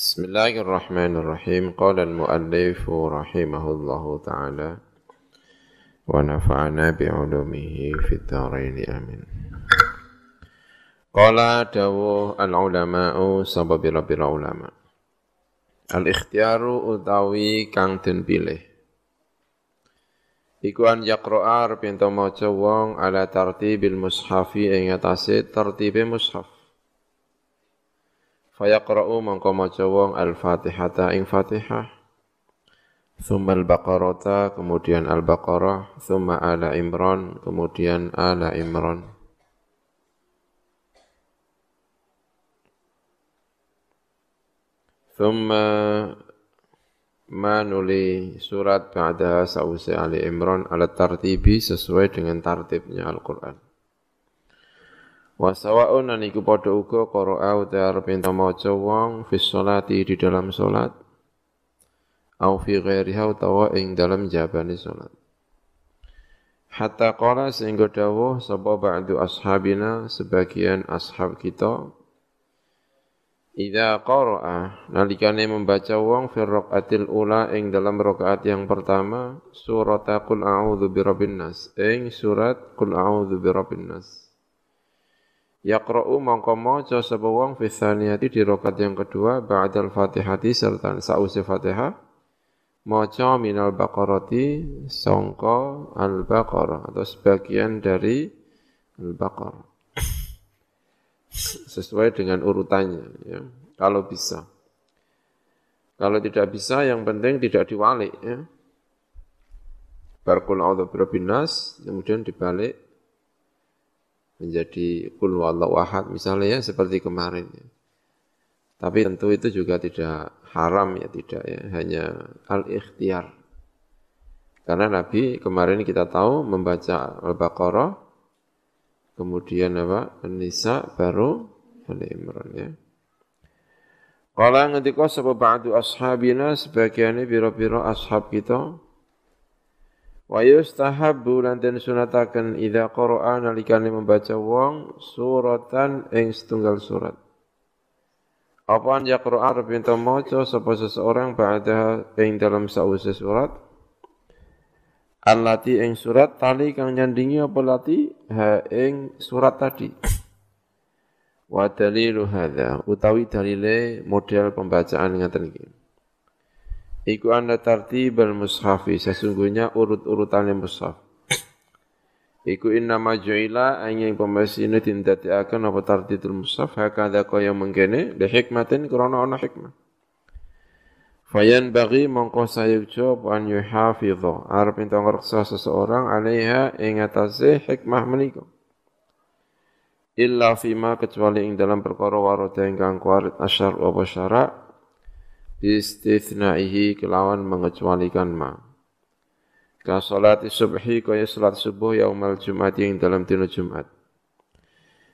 بسم الله الرحمن الرحيم قال المؤلف رحمه الله تعالى ونفعنا بعلومه في الدارين آمين قال داو العلماء سبب رب العلماء الاختيار utawi kang den pilih Iku an yaqra'a pinto maca wong ala tartibil mushafi ing atase tertibe mushaf Fayaqra'u mongko maca wong al-Fatihata ing Fatihah. Thumma al-Baqarata, kemudian al-Baqarah, thumma ala Imran, kemudian ala Imran. Thumma ma nuli surat ba'daha sa'usi Ali Imran ala tartibi sesuai dengan tartibnya Al-Quran. Wa sawa'un lan iku padha uga qara'a uta arep maca wong fi sholati di dalam salat. Au fi ghairiha utawa ing dalam jabane salat. Hatta qala sehingga dawuh sapa ba'du ashabina? Sebagian ashab kita Ida qara'a nalikane membaca wong fi raqatil ula ing dalam rakaat yang pertama surat Qul a'udzu birabbin nas ing surat Qul a'udzu birabbin nas Yaqra'u mongko maca sapa wong fi di rakaat yang kedua ba'dal Fatihati serta sause Fatihah. Maca minal baqarati sangka al-baqarah atau sebagian dari al-baqarah. Sesuai dengan urutannya ya. Kalau bisa. Kalau tidak bisa yang penting tidak diwalik ya. Barkul a'udzu birabbin kemudian dibalik menjadi kul wallahu ahad misalnya ya seperti kemarin ya. Tapi tentu itu juga tidak haram ya tidak ya, hanya al-ikhtiar. Karena Nabi kemarin kita tahu membaca Al-Baqarah kemudian apa? An-Nisa baru Ali Imran ya. Kala ngendika sapa ba'du ashabina sebagiannya biro-biro ashab kita Wa yustahabbu lan den sunataken idza qara'a nalikane membaca wong suratan ing setunggal surat. Apa an yaqra'a pinta maca sapa seseorang ba'da ing dalam sause surat Allati ing surat tali kang nyandingi apa lati ha ing surat tadi. Wa dalilu hadza utawi dalile model pembacaan ngaten iki. Iku anda tartibal mushafi, sesungguhnya urut-urutan mushaf. Iku inna maju'ila angin pembasini tindati akan apa tartibul mushaf, hakada kaya mengkene, li hikmatin kurana ana hikmah. Fayan bagi mongko sayukjo an yuhafidho, arep minta ngerksa seseorang alaiha ing atase hikmah menika. Illa fima kecuali ing dalam perkara warada ingkang kuarit asyar wa istithnaihi kelawan mengecualikan ma. Ka salati subhi kaya salat subuh yaumal jumat yang dalam dina Jumat.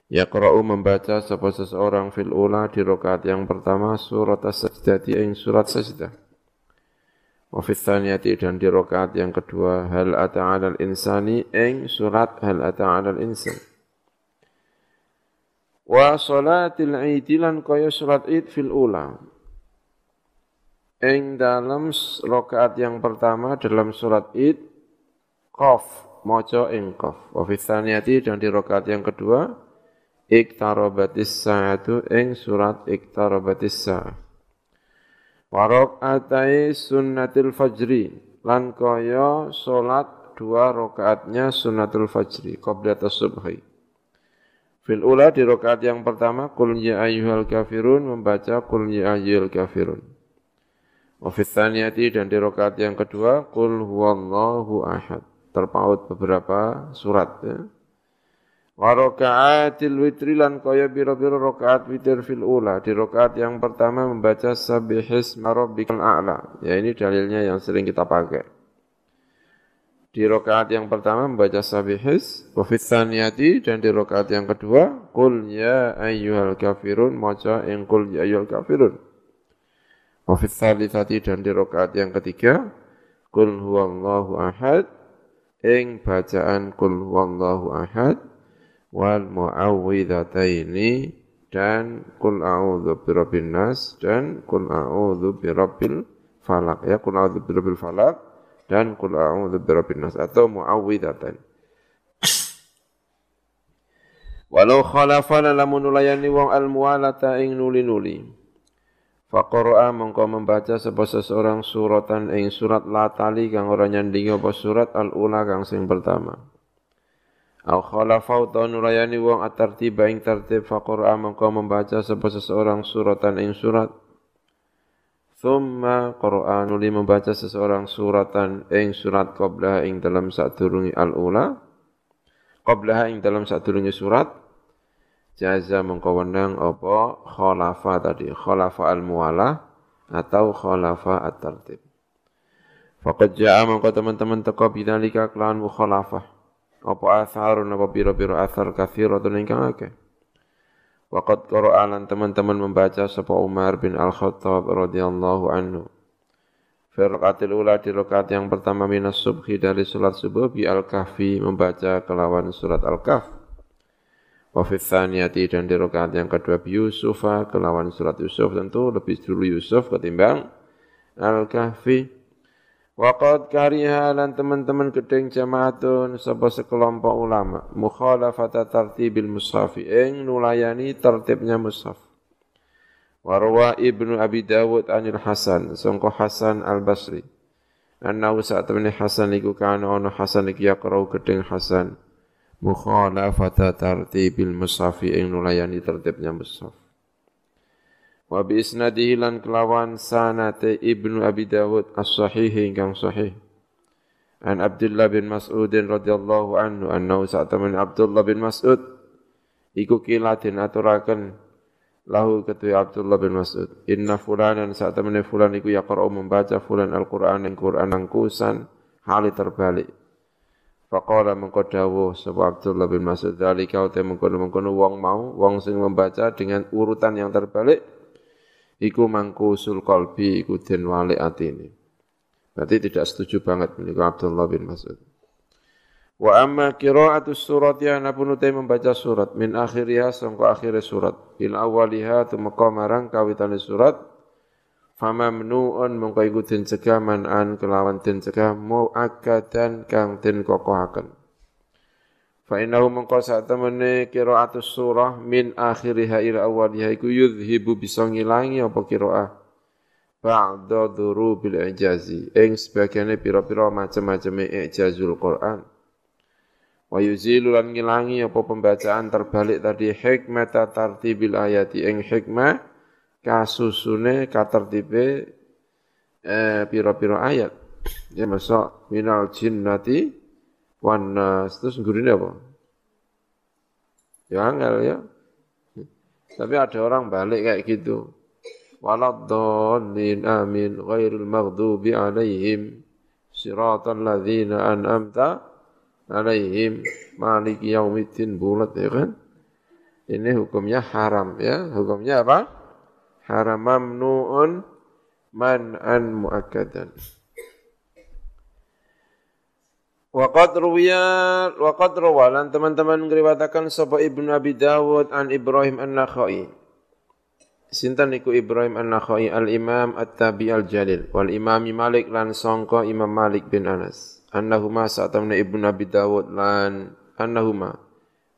Yaqra'u membaca sapa seseorang fil ula di rakaat yang pertama surat as-sajdati ing surat sajdah. Wa fi tsaniyati dan di rakaat yang kedua hal ata insani ing surat hal ata 'alal insan. Wa salatil 'id lan kaya salat id fil ula Ing dalam rokaat yang pertama dalam surat id, Qaf, moco ing Qaf. Wa dan di rokaat yang kedua, Iktarabatis sa'atu ing surat Iktarabatis sa'ah. Wa atai sunnatil fajri, lan kaya solat dua rokaatnya sunnatul fajri, qoblata subhi. Fil ula di rokaat yang pertama, Qul ya ayyuhal kafirun, membaca Qul ya ayyuhal kafirun. Wa dan di rakaat yang kedua qul huwallahu ahad. Terpaut beberapa surat ya. Wa raka'atil witri lan kaya biro-biro rakaat witir fil ula. Di rakaat yang pertama membaca sabihis rabbikal a'la. Ya ini dalilnya yang sering kita pakai. Di rakaat yang pertama membaca sabihis, wa dan di rakaat yang kedua qul ya ayyuhal kafirun maca ing qul ya ayyuhal kafirun. Wa tsalitsati dan di rakaat yang ketiga qul huwallahu ahad ing bacaan qul huwallahu ahad wal muawwidhataini dan qul a'udzu birabbin nas dan qul a'udzu birabbil falaq ya qul a'udzu birabbil falaq dan qul a'udzu birabbin nas atau muawwidatan. Walau khalafana lamun nulayani wong al muwalata ing nuli-nuli. Faqara'a mengko membaca sapa seseorang suratan ing surat latali kang ora nyandingi apa surat al-ula kang sing pertama. Au khalafau ta nulayani wong at-tartiba ing tertib faqara'a mengko membaca sapa seseorang suratan ing surat Thumma qara'a nuli membaca seseorang suratan ing surat qablaha ing dalam sadurungi al-ula. Qablaha ing dalam sadurungi surat jaza mengko wenang apa khalafa tadi, khalafa al-muwalah atau khalafa at-tartib. Faqad ja'a mengko teman-teman teko bidzalika kelawan mukhalafah. Apa atharun apa pira-pira athar kathiratun ingkang akeh. Waqad qara'alan teman-teman membaca sapa Umar bin Al-Khattab radhiyallahu anhu. Fi raqatil ula di rakaat yang pertama minas subhi dari salat subuh bi Al-Kahfi membaca kelawan surat Al-Kahf. Wa fi tsaniyati dan di yang kedua Yusufa kelawan surat Yusuf tentu lebih dulu Yusuf ketimbang Al-Kahfi. Waqad kariha lan teman-teman gedeng jamaatun sapa sekelompok ulama mukhalafata tartibil mushafi ing nulayani tertibnya mushaf. Warwa Ibnu Abi Dawud anil Hasan sangko Hasan Al-Basri. Annahu temani Hasan iku kana ono Hasan iki yaqrau gedeng Hasan mukhalafata tartibil mushafi ing nulayani tertibnya mushaf. Wa bi isnadihi lan kelawan sanate Ibnu Abi Dawud as-sahih ingkang sahih. An Abdullah bin Mas'ud radhiyallahu anhu annahu sa'taman Abdullah bin Mas'ud iku kilatin aturaken lahu ketua Abdullah bin Mas'ud inna fulanan sa'taman fulan iku yaqra'u membaca fulan Al-Qur'an ing Qur'an angkusan hali terbalik. Faqala mengko dawuh sapa Abdullah bin Mas'ud dzalika uta mengkono-mengkono wong mau wong sing membaca dengan urutan yang terbalik iku mangkusul qalbi iku den wali atine. Berarti tidak setuju banget menika Abdullah bin Mas'ud. Wa amma qira'atu surat ya napun utai membaca surat min akhiriha sangka akhir surat il awaliha tumeka marang kawitane surat famamnuun mongko iku den cegah manan kelawan den cegah muakkadan kang den kokohaken. Fa innahu mengko sak temene qiraatus surah min akhiriha ila awwaliha iku yudhibu bisa ngilangi apa qiraah? Ba'da durubil ijazi ing sebagiane pira-pira macam-macam ijazul Quran. Wa yuzilu lan ngilangi apa pembacaan terbalik tadi hikmah tartibil ayati ing hikmah kasusune katertibe eh, pira-pira ayat ya masuk minal jinnati wanas terus gurine apa? Ya angel ya. Tapi ada orang balik kayak gitu. Waladhdallin amin ghairil maghdubi alaihim siratal ladzina an'amta alaihim maliki yaumiddin bulat ya kan. Ini hukumnya haram ya. Hukumnya apa? Haram mamnuun man'an muakkadan. Waqad ruwiya waqad rawalan teman-teman ngriwatakan sapa Ibnu Abi Dawud an Ibrahim An-Nakhai. Sinten niku Ibrahim An-Nakhai al-Imam At-Tabi al-Jalil wal Imam Malik lan sangka Imam Malik bin Anas. Annahuma sa'tamna Ibnu Abi Dawud lan annahuma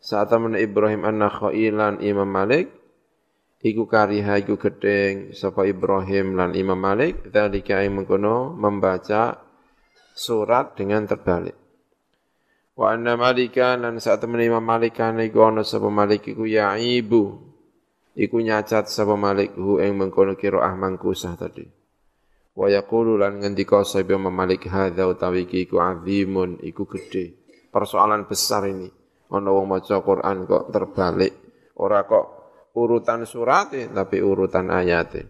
sa'tamna Ibrahim An-Nakhai lan Imam Malik iku kariha iku gedeng sapa Ibrahim lan Imam Malik dalika ing mengkono membaca surat dengan terbalik. Wa anna malikan lan saat temen Imam Malik kana iku ana sapa Malik iku ya ibu. Iku nyacat sapa Malik hu ing mengkono qiraah mangkusah tadi. Wa yaqulu lan ngendika sapa Imam Malik hadza utawi iku azimun iku gede. Persoalan besar ini. Ana wong maca Quran kok terbalik. Ora kok urutan surat tapi urutan ayat.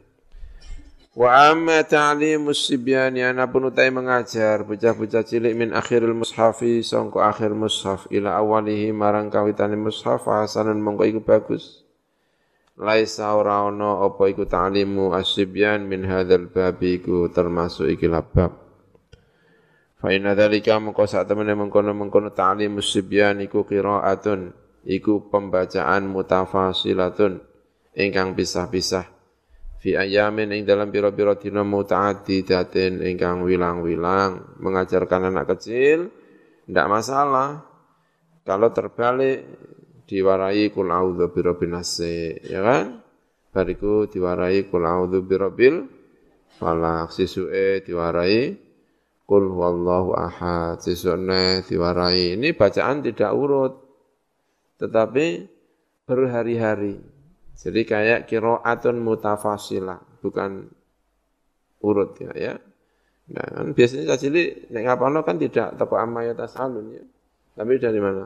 Wa amma ta'limus sibyani ana pun utai mengajar bocah-bocah cilik min akhiril mushafi sangko akhir mushaf ila awalihi marang kawitane mushaf hasanun mongko iku bagus. Laisa ora ana apa iku ta'limu asybyan min hadzal babi iku termasuk iki bab. Fa inna dzalika mengko sak temene mengkono-mengkono ta'limus sibyan iku qiraatun iku pembacaan mutafasilatun ingkang pisah-pisah fi ayamin ing dalam pira-pira dina mutaaddidatin ingkang wilang-wilang mengajarkan anak kecil ndak masalah. Kalau terbalik diwarai kul a'udzu birabbin ya kan? Bariku diwarai kul a'udzu birabbil falak sisuke diwarai kul wallahu ahad. Sisukne diwarai. Ini bacaan tidak urut tetapi berhari-hari. Jadi kayak kiroatun mutafasila, bukan urut ya. ya. Nah, kan biasanya cacili nek ngapano kan tidak toko amayat alun ya. Tapi dari mana?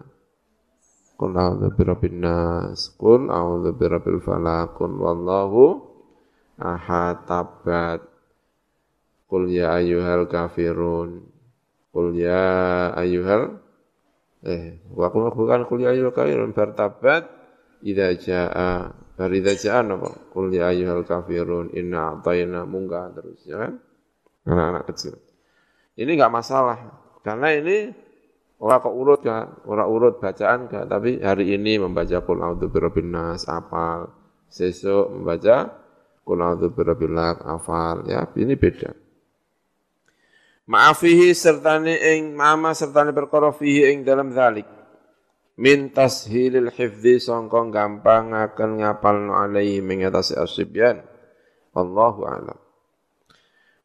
Qul a'udzu birabbin nas, qul a'udzu birabbil falaq, qul wallahu ahad tabat. Qul ya ayyuhal kafirun. Qul ya ayyuhal eh wa bukan kuliah ayyuhal kafirun bertabat. Idza jaa bar idza jaa napa? Qul ya ayyuhal kafirun inna a'tayna munggah terus ya kan? Anak-anak kecil. Ini enggak masalah karena ini orang kok urut kan orang urut bacaan kan tapi hari ini membaca qul a'udzu birabbin nas apal sesuk membaca qul a'udzu birabbil afal ya. Ini beda Ma'afihi sertane ing mama sertane perkara fihi ing dalam zalik. Min tashilil hifdzi sangka gampang akan ngapalno alaihi mengatasi asibyan. Wallahu a'lam.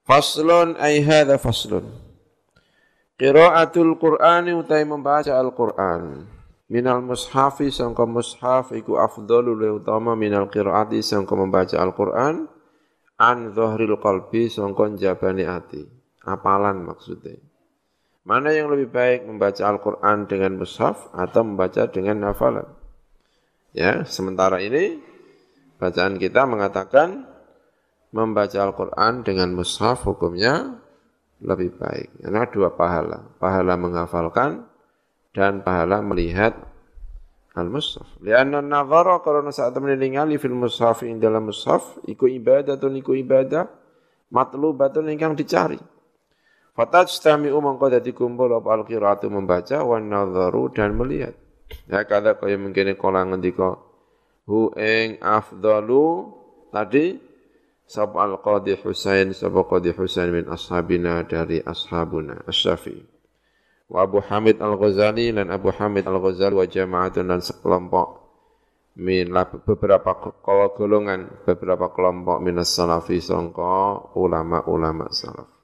Faslun ay hadha faslun. Qiraatul Qur'ani utai membaca Al-Qur'an. Minal mushafi sangka mushaf iku afdalu le utama minal qiraati sangka membaca Al-Qur'an an dhahril qalbi sangka jabani ati Apalan maksudnya. Mana yang lebih baik membaca Al-Quran dengan mushaf atau membaca dengan hafalan? Ya, sementara ini bacaan kita mengatakan membaca Al-Quran dengan mushaf hukumnya lebih baik. Karena dua pahala. Pahala menghafalkan dan pahala melihat al-mushaf. Lianna nazara karena saat meningali fil mushaf ing dalam mushaf iku ibadah iku ibadah matlubatun ingkang dicari. Fatajtami'u mongko dadi kumpul apa al-qiraatu membaca wan nadharu dan melihat. Ya kada kaya mungkin kala ngendika hu ing afdalu tadi sab al-qadi Husain sab qadi Husain min ashabina dari ashabuna asy-Syafi'i. Wa Abu Hamid Al-Ghazali dan Abu Hamid Al-Ghazali wa jama'atun dan sekelompok min beberapa golongan beberapa kelompok minas salafi sangka ulama-ulama salaf.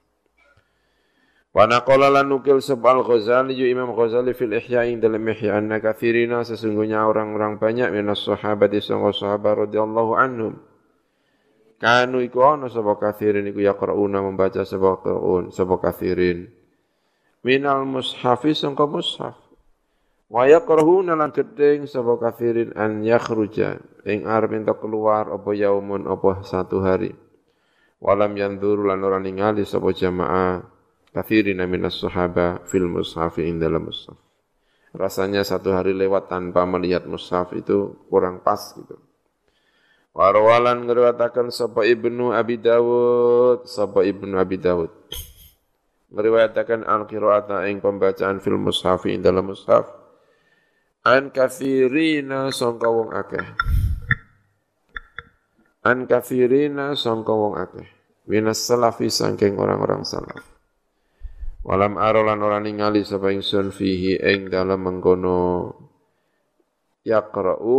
Wa naqala lan nukil sebal Ghazali yu Imam Ghazali fil Ihya ing dalam Ihya. Anna kathirina sesungguhnya orang-orang banyak minas sahabat sangka sahabat radhiyallahu anhum. Kanu iku ana sapa kathirin iku yaqrauna membaca sapa qur'an sapa kathirin. Minal mushafi sangka mushaf. Wa yaqrahuna lan gedeng sapa kathirin an yakhruja ing arep entuk keluar apa yaumun apa satu hari. Walam yanzuru lan ora ningali sapa jamaah kathirina minas sahaba fil mushafi ing dalam mushaf. Rasanya satu hari lewat tanpa melihat mushaf itu kurang pas gitu. Warwalan ngeriwatakan sapa Ibnu Abi Dawud, sapa Ibnu Abi Dawud. Ngeriwayatakan al-qira'ata ing pembacaan fil mushafi ing dalam mushaf. An kathirina sangka wong akeh. An kathirina sangka wong akeh. Minas salafi sangking orang-orang salaf. Walam arolan ora ningali sapa ingsun fihi ing dalam mengkono yaqra'u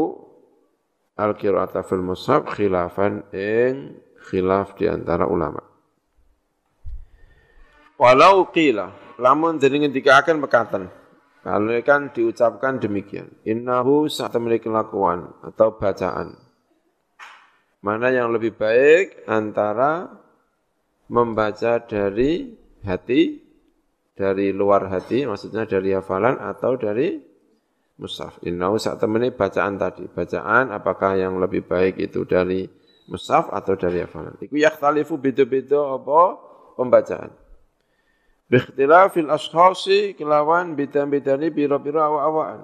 al-qira'ata fil mushaf khilafan ing khilaf di antara ulama. Walau qila lamun jenenge dikaaken mekaten. Kalau kan diucapkan demikian. Innahu saat memiliki kelakuan atau bacaan. Mana yang lebih baik antara membaca dari hati dari luar hati, maksudnya dari hafalan atau dari mushaf. Innahu saat temani bacaan tadi. Bacaan apakah yang lebih baik itu dari mushaf atau dari hafalan. Iku yakhtalifu beda-beda apa pembacaan. Bikhtilafil ashkhasi kelawan beda-bedane pira-pira awak-awakan.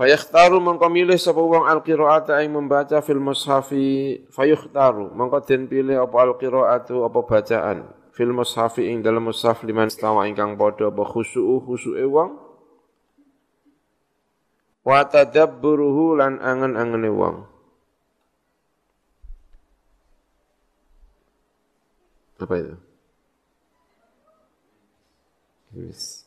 Fayakhtaru mongko milih sapa wong al-qiraata ing membaca fil mushafi fayukhtaru mongko den pilih apa al-qiraatu apa bacaan fil mushafi ing dalam mushaf liman stawa ingkang padha apa khusyu'u khusyu'e wong wa tadabburuhu lan angen-angene wong apa itu Yes.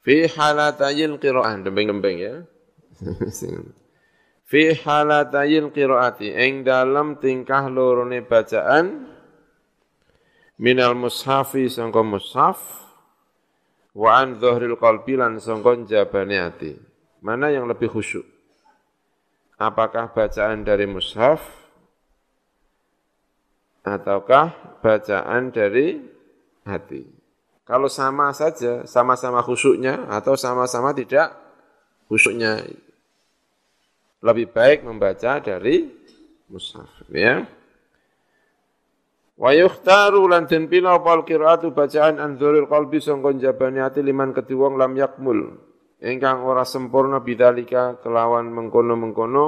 Fi halatayil qira'ah, dembeng-dembeng ya. Fi halatayil qiraati ing dalam tingkah lorone bacaan minal mushafi sangka mushaf wa an dhahril qalbi lan sangka jabane ati. Mana yang lebih khusyuk? Apakah bacaan dari mushaf ataukah bacaan dari hati? Kalau sama saja, sama-sama khusyuknya atau sama-sama tidak khusyuknya lebih baik membaca dari mushaf ya wa yukhtaru lan den pila apa qiraatu bacaan anzuril qalbi sangkon jabani ati liman ketiwong lam yakmul. Ingkang ora sempurna bidzalika kelawan mengkono-mengkono.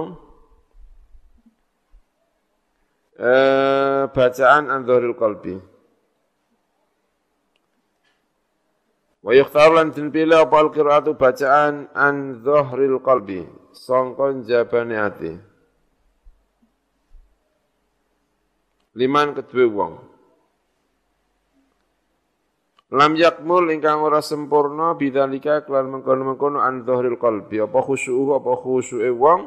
Eh, bacaan anzuril qalbi. Wa yukhtaru lan den pila apa qiraatu bacaan an dhahril qalbi songkon jabane ati. Liman kedua wong. Lam yakmul ingkang ora sempurna bidzalika kelan mengkono-mengkono an dhahril qalbi apa khusyu'u apa khusyu'e wong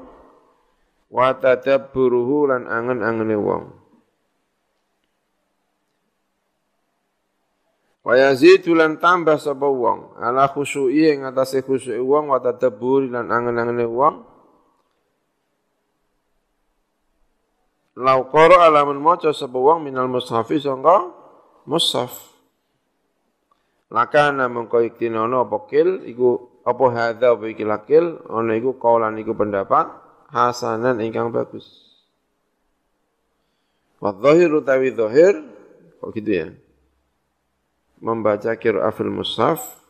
wa tadabburuhu lan angen-angene wong. Wa yazidu lan tambah sapa wong ala khusyu'i ing atase khusyu'i wong wa tadabburi lan angen-angene wong. Lau qara alamun maca sapa wong minal mushafi sangka mushaf. Lakana mengko iktinono apa kil iku apa hadza apa iki lakil ana iku kaulan iku pendapat hasanan ingkang bagus. Wa dhahiru tawi dhahir kok gitu ya membaca qira'ah fil mushaf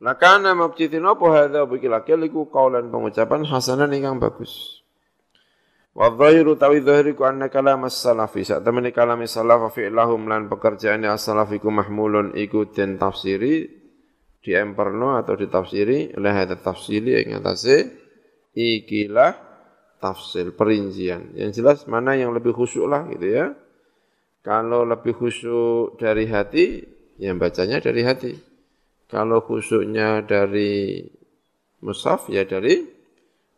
Lakana mabcitin apa hadha biki lakil iku kaulan pengucapan hasanan ingkang bagus. Wa dhahiru tawi dhahiriku anna kalam as-salafi saat temani kalam salaf fi'lahum lan pekerjaan as-salafiku mahmulun iku den tafsiri diemperno atau ditafsiri oleh hadha tafsiri yang atasnya ikilah tafsir, perincian. Yang jelas mana yang lebih khusyuk lah gitu ya. Kalau lebih khusyuk dari hati, yang bacanya dari hati. Kalau khusyuknya dari musaf, ya dari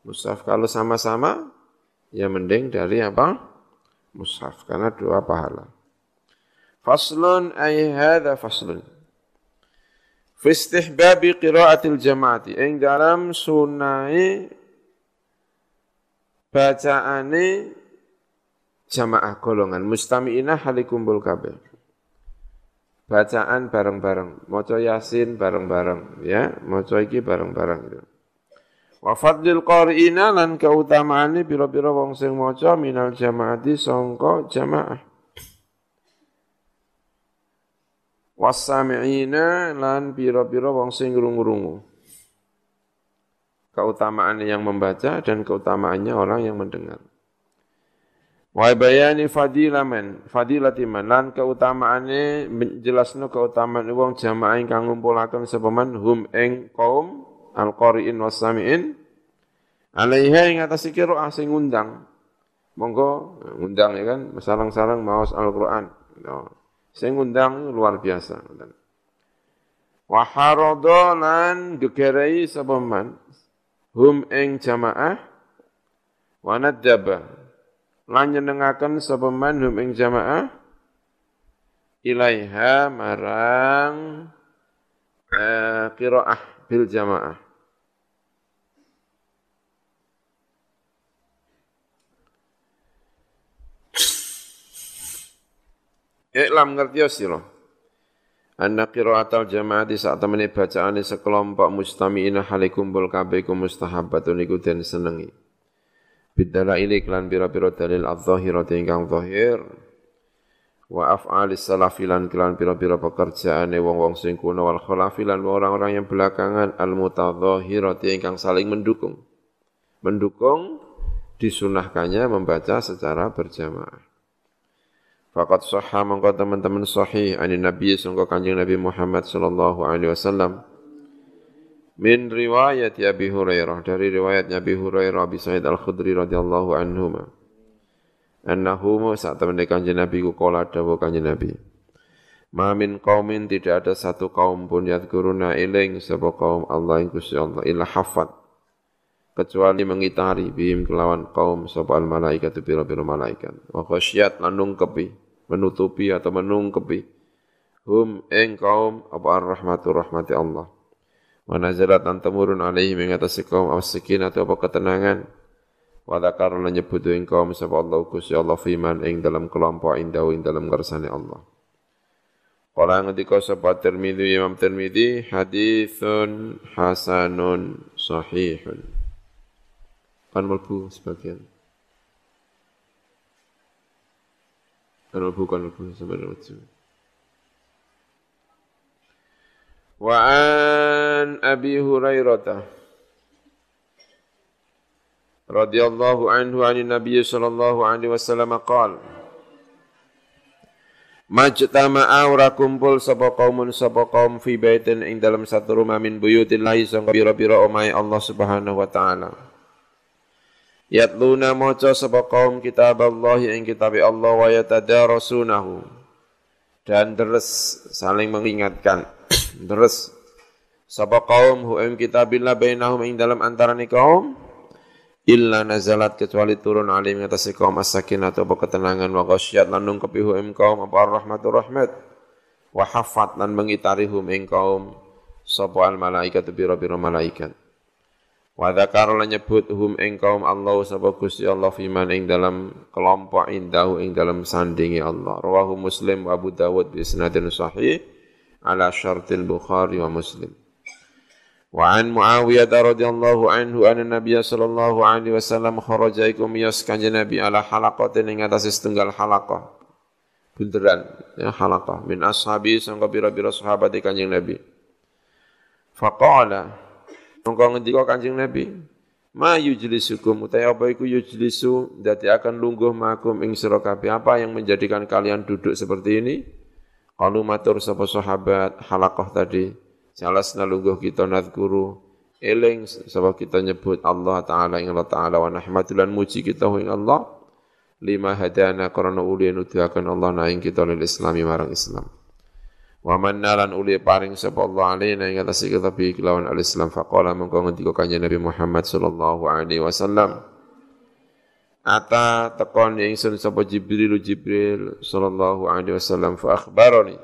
musaf. Kalau sama-sama, ya mending dari apa? Musaf, karena dua pahala. Faslun ay hadha faslun. Fi istihbabi qiraatil jamaati. Ing dalam sunai bacaane jamaah golongan mustami'inah halikumbul kabeh. Bacaan bareng-bareng, maca Yasin bareng-bareng ya, maca iki bareng-bareng gitu. Wa fadlil qari'ina lan keutamaane pira-pira wong sing maca minal jamaati sangka jamaah. Wasami'ina lan pira-pira wong sing ngrungu-rungu keutamaan yang membaca dan keutamaannya orang yang mendengar. Wa bayani fadilaman, fadilatiman lan keutamaane jelasno keutamaan wong jamaah ingkang ngumpulaken sapa man hum ing kaum al-qari'in was-sami'in alaiha ing atas qiraah sing ngundang. Monggo ngundang ya kan sarang-sarang maos Al-Qur'an. No. Sing ngundang luar biasa. Wa harada lan gegerai sapa man hum ing jamaah wa lan nyenengaken sapa man hum ing jamaah? Ilaiha marang eh, qiraah bil jamaah. Iklam ngerti sira Anna qiraatal jamaati saat temene bacaane sekelompok mustami'ina hale kumpul kabeh iku mustahabbatun iku senengi. Bidala ini klan pira-pira dalil adz-dzahirati ingkang zahir wa af'alis salafilan klan pira-pira pekerjaane wong-wong sing kuno wal orang-orang yang belakangan al mutadzahirati ingkang saling mendukung. Mendukung disunahkannya membaca secara berjamaah. Fakat sahha mengko teman-teman sahih ani Nabi sungguh kanjeng Nabi Muhammad sallallahu alaihi wasallam min riwayat Abi Hurairah dari riwayat Nabi Hurairah Abi Sa'id Al-Khudri radhiyallahu anhu annahu saat teman kanjeng Nabi ku kala dawuh kanjeng Nabi Ma min qaumin tidak ada satu kaum pun yadkuruna iling sapa kaum Allah yang Gusti Allah illa hafat kecuali mengitari bihim kelawan kaum sapa al malaikat pira-pira malaikat. Wa khasyat lanung kepi menutupi atau menungkepi hum ing kaum apa ar-rahmatu rahmati Allah wa nazalat an temurun alaihi mengatasi kaum as-sakin atau apa ketenangan wa dzakar lan nyebut ing kaum sapa Allah Gusti Allah fiman ing dalam kelompok indahu ing dalam kersane Allah Kala ngendika sapa Tirmidzi Imam Tirmidzi haditsun hasanun sahihun. Kan melbu sebagian. Kan bukan lebu sampai lebu. Wa an Abi Hurairah radhiyallahu anhu anin Nabi sallallahu alaihi wasallam qala Majtama'a ora kumpul sapa kaumun sapa kaum fi baitin ing dalam satu rumah min buyutillahi sangka pira-pira omahe Allah Subhanahu wa taala. Yatluna maca sapa kaum kitab Allah ing kitab Allah wa yatadarasunahu dan terus saling mengingatkan terus sapa kaum hu ing kitabillah bainahum ing dalam antarane kaum? Illa nazalat kecuali turun alim atas kaum as-sakinah atau ketenangan wa ghasyat lan nungkepi hu ing kaum apa rahmatur rahmat. Wa hafat lan mengitari hum ing kaum sapa al malaikatu biro-biro malaikat. Wa dzakara lan nyebut hum ing kaum Allah sapa Gusti Allah fiman ing dalam kelompok indahu ing dalam sandingi Allah. Rawahu Muslim wa Abu Dawud bi isnadin sahih ala syartil Bukhari wa Muslim. Wa an Muawiyah radhiyallahu anhu anna Nabiy sallallahu alaihi wasallam kharaja ikum yas kanjeng Nabi ala halaqatin ing atas setunggal halaqah. Bunderan ya halaqah min ashabi sangka pira-pira sahabat kanjeng Nabi. Faqala Mongko ngendika Kanjeng Nabi, Ma yujlisukum utai apa iku yujlisu dadi akan lungguh makum ing sira apa yang menjadikan kalian duduk seperti ini? Qalu matur sapa sahabat halaqah tadi, salasna lungguh kita nadhkuru. Eling sapa kita nyebut Allah taala ing Allah taala. Wa nahmadulan muji kita ing Allah. Lima hadana karena ulien nuduhaken Allah na ing kita lil islami marang Islam. Wa mannalan uli paring sapa Allah alaina ing atas kita bi kelawan al-Islam. Faqala mengko ngendika kanjeng Nabi Muhammad sallallahu alaihi wasallam Ata tekon ingsun sapa Jibril Jibril sallallahu alaihi wasallam fa akhbarani.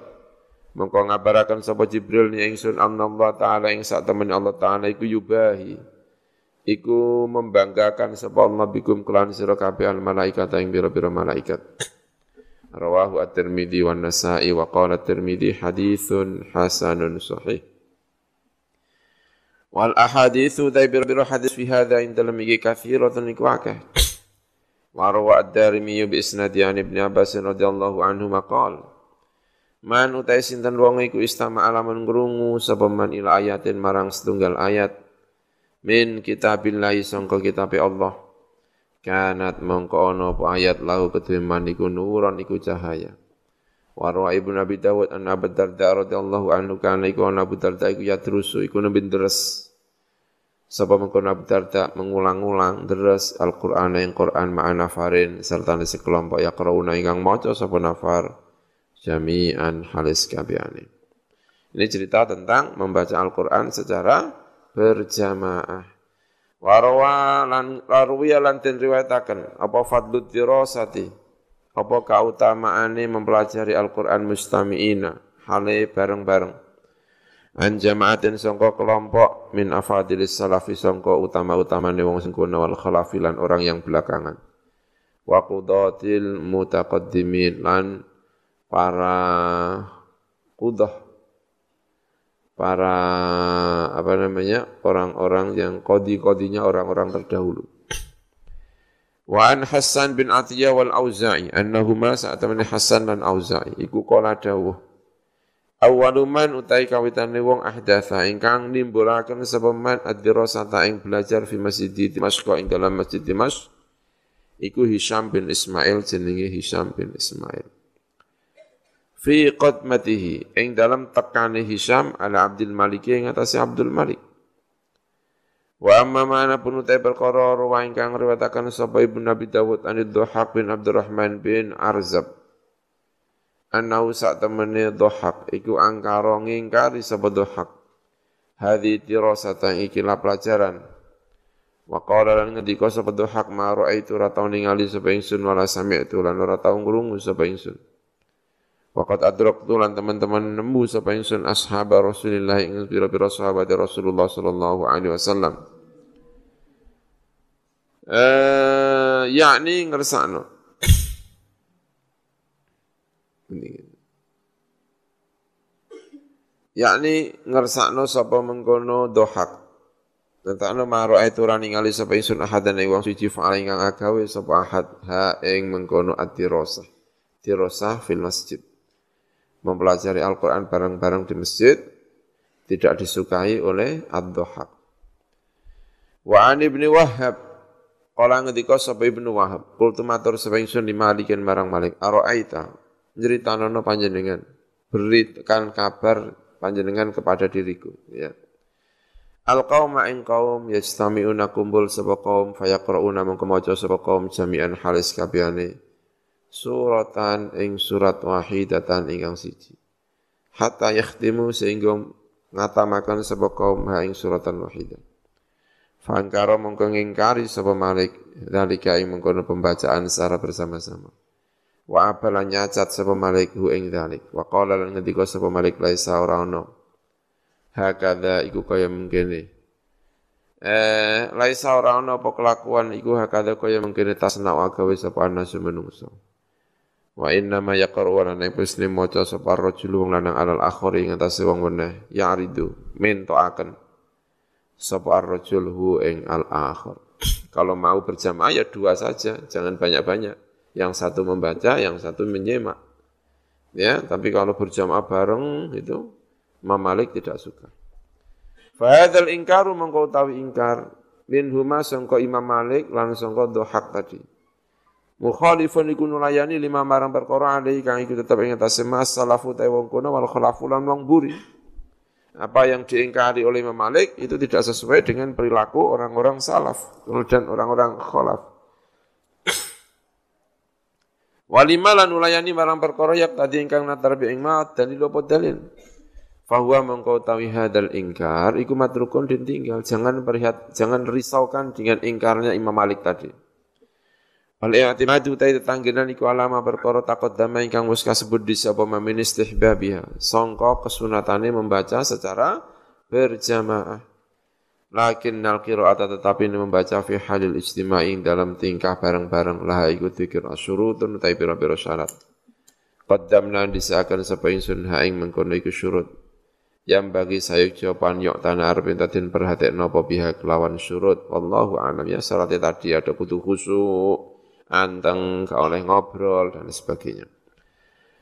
Mengko ngabaraken sapa Jibril ni ingsun Allah taala ing sak temen Allah taala iku yubahi. Iku membanggakan sapa Allah bikum kelan sira kabeh al malaikat ing pira-pira malaikat. Rawahu at-Tirmidzi wan Nasa'i wa qala at-Tirmidzi haditsun hasanun sahih. Wal ahaditsu taibir bir hadis fi hadha inda lam yagi kathiratun ikwaka wa rawa ad-Darimi bi isnadi an Ibnu Abbas radhiyallahu anhu maqal Man utai sinten wong iku istama alaman ngrungu sapa man ila ayatin marang setunggal ayat min kitabillahi sangka kitab Allah. Kanat mongko ana apa ayat lahu kedue man iku nuron iku cahaya. Warwa Ibnu Abi Dawud an Abu Darda radhiyallahu anhu kana iku ana Abu Darda iku yadrusu iku nembe deres Sapa mengko Abu Darda mengulang-ulang deres Al-Qur'an yang Qur'an ma'ana farin serta sekelompok ya qrauna ingkang maca sapa nafar jami'an halis kabehane. Ini cerita tentang membaca Al-Qur'an secara berjamaah. Warwa lan larwiya lan den riwayataken apa fadlu dirasati apa kautamaane mempelajari Al-Qur'an mustamiina hale bareng-bareng an jamaatin sangka kelompok min afadilis salafi sangka utama-utamane wong sing kuna wal khalafilan orang yang belakangan wa qudatil mutaqaddimin lan para qudah para apa namanya orang-orang yang kodi-kodinya orang-orang terdahulu. Wa an Hasan bin Atiyah wal Auza'i annahuma temen Hasan dan Auza'i iku kala dawuh Awaluman utai kawitane wong ahdatha ingkang nimbulaken sapa man ad-dirasata ing belajar fi Masjid Dimashq ing dalam Masjid Dimashq iku Hisham bin Ismail jenenge Hisham bin Ismail. Fi qadmatihi ing dalam tekane Hisham ala Abdul Malik ing atase Abdul Malik. Wa amma mana pun utai perkara wa ingkang riwayataken sapa Ibnu Nabi Dawud an Dhahab bin Abdurrahman bin Arzab Anau sak temene Dhahab iku angkara ngingkari sapa Dhahab Hadi dirasatan ikilah pelajaran Wa qala lan ngendika sapa Dhahab ma raaitu ra tau ningali sapa ingsun wala sami'tu lan ora tau ngrungu sapa ingsun Waqat adraktu lan teman-teman nemu sapa ingsun ashab Rasulillah ing pira-pira sahabat Rasulullah sallallahu alaihi wasallam. Eh yakni ngersakno. Yakni ngersakno sapa mengkono dohak. Tentakno maro itu rani ngali sapa ingsun ahadan ing wong suci fa'ala ingkang agawe sapa ahad ha ing mengkono atirosah. Tirosah fil masjid mempelajari Al-Quran bareng-bareng di masjid tidak disukai oleh Ad-Dohak. Wa an ibni Wahab Kala ngendika sapa Ibnu Wahab, kultu matur sapa ingsun malikin marang Malik, araita nyeritanono panjenengan, berikan kabar panjenengan kepada diriku, ya. Al qauma ing kaum yastami'una kumpul sapa kaum fayaqra'una mengko maca sapa kaum jami'an halis kabehane suratan ing surat wahidatan ingkang siji hatta yakhtimu sehingga ngatamakan sapa kaum ha ing suratan wahidah Fangkara mongko ngingkari sapa Malik dalika ing mengkono pembacaan secara bersama-sama. Wa abala nyacat sapa Malik hu ing dalik. Wa qala lan ngendika sapa Malik laisa ora ono. Hakada iku kaya mengkene. Eh laisa ora ono apa kelakuan iku hakada kaya mengkene tasna gawe sapa anasu menungso. Wa inna ma yaqra wa lan muslim maca sapa rajul wong lanang alal akhir ing atase wong weneh ya'ridu mentoaken sapa ar-rajul hu ing al akhir. Kalau mau berjamaah ya dua saja, jangan banyak-banyak. Yang satu membaca, yang satu menyemak. Ya, tapi kalau berjamaah bareng itu Imam Malik tidak suka. Fahadal ingkaru mengkau tahu ingkar min huma sangka Imam Malik lan sangka dohak tadi. Mukhalifun iku nulayani lima marang perkara alai kang iku tetep ing atase mas salafu ta wong kono wal khalafu lan wong buri. Apa yang diingkari oleh Imam Malik itu tidak sesuai dengan perilaku orang-orang salaf dan orang-orang khalaf. Walima lan nulayani marang perkara yak tadi ingkang natar bi ing ma dalil apa dalil. Fahuwa mengkau tawi hadal ingkar, iku matrukun ditinggal. Jangan perlihat, jangan risaukan dengan ingkarnya Imam Malik tadi. Wal i'timadu ta tetanggenan iku alama perkara takut damai ingkang wis kasebut di sapa mamin istihbabiha. Sangka kesunatane membaca secara berjamaah. Lakin nal qira'ata tetapi membaca fi halil ijtima'i dalam tingkah bareng-bareng lah ikut fikir asyurutun utai pira-pira syarat. Qaddamna disahkan sapa ingsun ha ing mengkono iku syurut. Yang bagi sayuk jawaban yok tanah arep entatin perhatian apa pihak lawan syurut. Wallahu a'lam ya syaratnya tadi ada kutu khusuk anteng, gak oleh ngobrol dan sebagainya.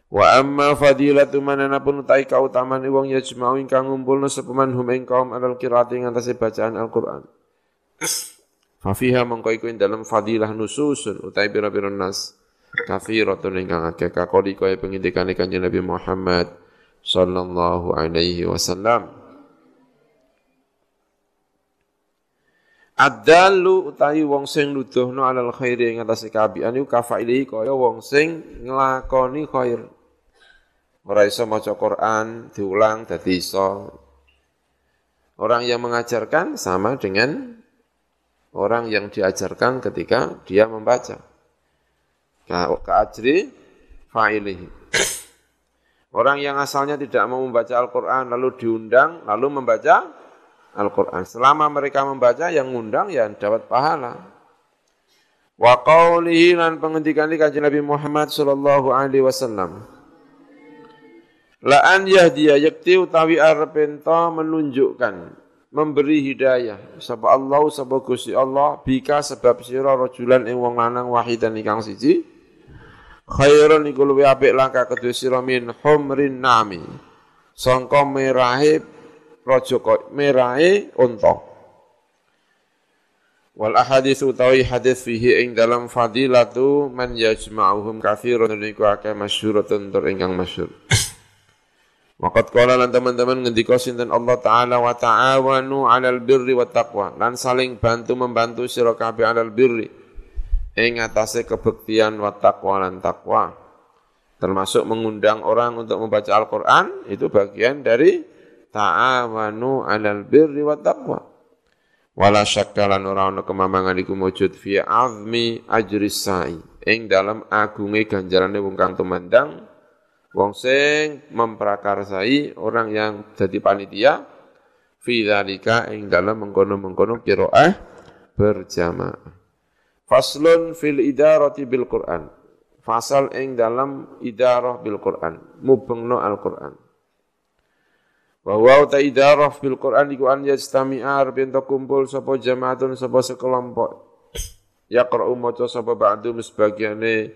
Wa amma fadilatu manana pun utai kautamaan wong yajma'u ingkang ngumpulna sapa man hum ing kaum alal qiraati ing bacaan Al-Qur'an. Fa fiha mongko iku ing dalam fadilah nususun utai pira-pira nas kafiratun ingkang akeh kakoli kaya pengendikane Kanjeng Nabi Muhammad sallallahu alaihi wasallam. Adalu utawi wong sing nuduhno alal khairi ing atase kabian iku kafaili kaya wong sing nglakoni khair. Ora iso maca Quran diulang dadi iso. Orang yang mengajarkan sama dengan orang yang diajarkan ketika dia membaca. Ka'ajri fa'ilihi. Orang yang asalnya tidak mau membaca Al-Quran lalu diundang lalu membaca Al-Quran. Selama mereka membaca, yang ngundang ya dapat pahala. Wa qawlihi lan penghentikan di Nabi Muhammad sallallahu alaihi wasallam. La an yahdiya yakti utawi arepenta menunjukkan memberi hidayah. Sapa Allah sapa Gusti Allah bika sebab sira rajulan ing wong lanang wahidan ingkang siji. Khairun iku luwih apik langkah kedue sira min humrin nami. Sangka merahe raja merahe unta. Wal ahadits utawi hadis fihi ing dalam fadilatu man yajma'uhum katsirun niku akeh masyhuratun tur ingkang masyhur. Waqat qala lan teman-teman ngendika sinten Allah taala wa ta'awanu 'alal birri wat taqwa lan saling bantu membantu sira kabeh 'alal birri ing atase kebektian wat taqwa lan takwa. Termasuk mengundang orang untuk membaca Al-Qur'an itu bagian dari ta'awanu 'alal birri wat taqwa. Wala syakkalan ora ana kemamangan iku mujud fi azmi sa'i. Ing dalam agunge ganjarane wong kang tumandang wong sing memprakarsai orang yang jadi panitia fi dzalika ing dalam mengkono-mengkono qiraah berjamaah. Faslun fil idarati bil Qur'an. Fasal ing dalam idarah bil Qur'an, mubengno Al-Qur'an. Wa wa ta idarah fil Qur'an iku an yajtami'a bento kumpul sapa jamaatun sapa sekelompok. Yaqra'u maca sapa ba'du sebagiane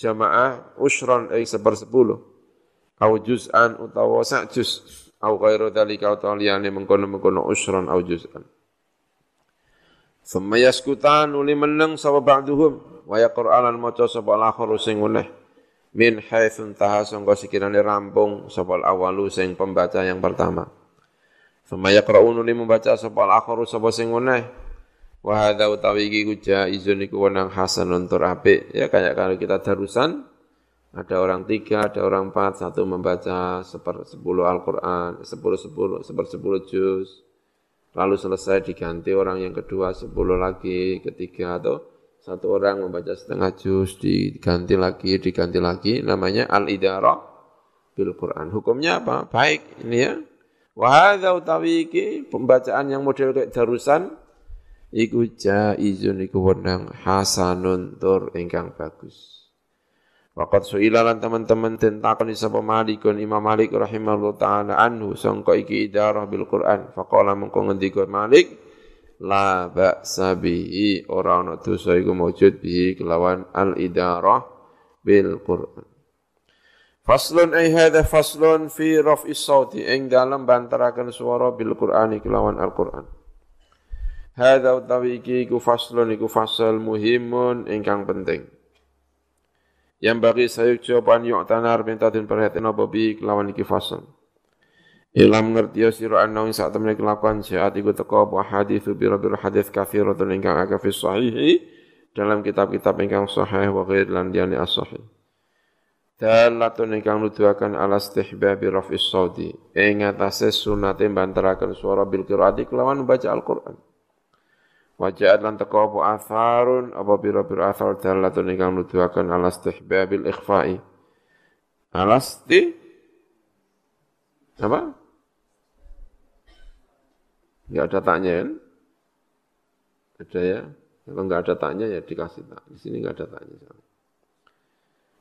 jamaah usron ing sepersepuluh. Au juz'an utawa sak juz. Au ghairu dalika utawa liyane mengkono-mengkono usron au juz'an. Thumma yaskutan uli meneng sapa ba'duhum wa yaqra'alan maca sapa al-akhir sing uneh min haitsun taha sangka sekirane rampung sapa awalu sing pembaca yang pertama. Suma yaqra'un li membaca sapa al-akharu sapa sing ngene. Wa hadza utawi iki kuja izun iku wenang hasan tur apik. Ya kayak kalau kita darusan ada orang tiga, ada orang empat, satu membaca seper sepuluh Al-Quran, sepuluh sepuluh, seper sepuluh juz, lalu selesai diganti orang yang kedua sepuluh lagi, ketiga atau satu orang membaca setengah juz, diganti lagi, diganti lagi, namanya al-idarah bil Quran. Hukumnya apa? Baik, ini ya. Wahada utawi iki pembacaan yang model kayak darusan iku jaizun iku wenang hasanun tur ingkang bagus. Waqat su'ilalan teman-teman den takoni sapa Malikun Imam Malik rahimahullah taala anhu sangka iki idarah bil Quran. Faqala mengko ngendika Malik la ba'sa bihi ora ana dosa iku bihi kelawan al idarah bil Qur'an. Faslun ay hadha faslun fi raf'is sauti ing dalam bantaraken suara bil Qur'ani kelawan Al Qur'an. Hadha utawi iki iku faslun iku fasal muhimun ingkang penting yang bagi sayuk jawaban yuk tanar minta din perhatian apa bi kelawan iki fasal Ilam ngerti ya sira anna ing sak temene kelakuan jahat iku teko apa hadis biro-biro hadis katsiratun ingkang akeh sahihi dalam kitab-kitab ingkang sahih wa ghair lan diane as-sahih. Dalatun ingkang nuduhaken ala istihbabi raf'is saudi ing atase sunate bantaraken suara bil qiraati kelawan baca Al-Qur'an. Wajahat lan teko apa atharun apa biro-biro athar dalatun ingkang nuduhaken ala istihbabil ikhfa'i. Alasti apa? Enggak ada tanya kan? Ada ya? Kalau enggak ada tanya ya dikasih tak. Di sini enggak ada tanya.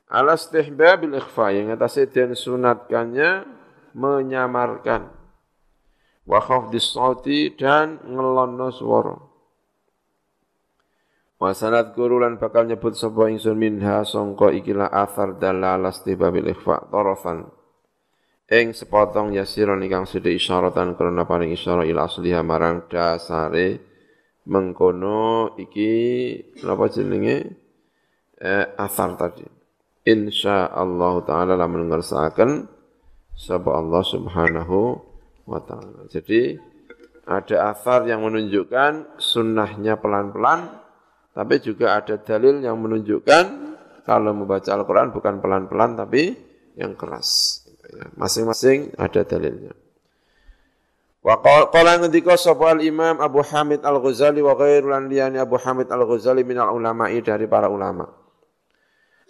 Ala istihbabil ikhfa yang atas dan sunatkannya menyamarkan. Wa khafdis dan ngelono suara. Wa sanad kurulan bakal nyebut sapa ingsun minha sangka ikilah athar dalal istihbabil ikhfa tarafan. Ing sepotong yasiron ingkang sida isyaratan karena paling isyara ila asliha marang dasare mengkono iki napa jenenge? Eh, asar tadi. Insya Allah taala lamun ngersakaken sapa Allah Subhanahu wa taala. Jadi ada asar yang menunjukkan sunnahnya pelan-pelan tapi juga ada dalil yang menunjukkan kalau membaca Al-Quran bukan pelan-pelan tapi yang keras. Ya, masing-masing ada dalilnya. Wa qala ngendika sapa al-Imam Abu Hamid Al-Ghazali wa ghairu lan liyani Abu Hamid Al-Ghazali minal ulama'i dari para ulama.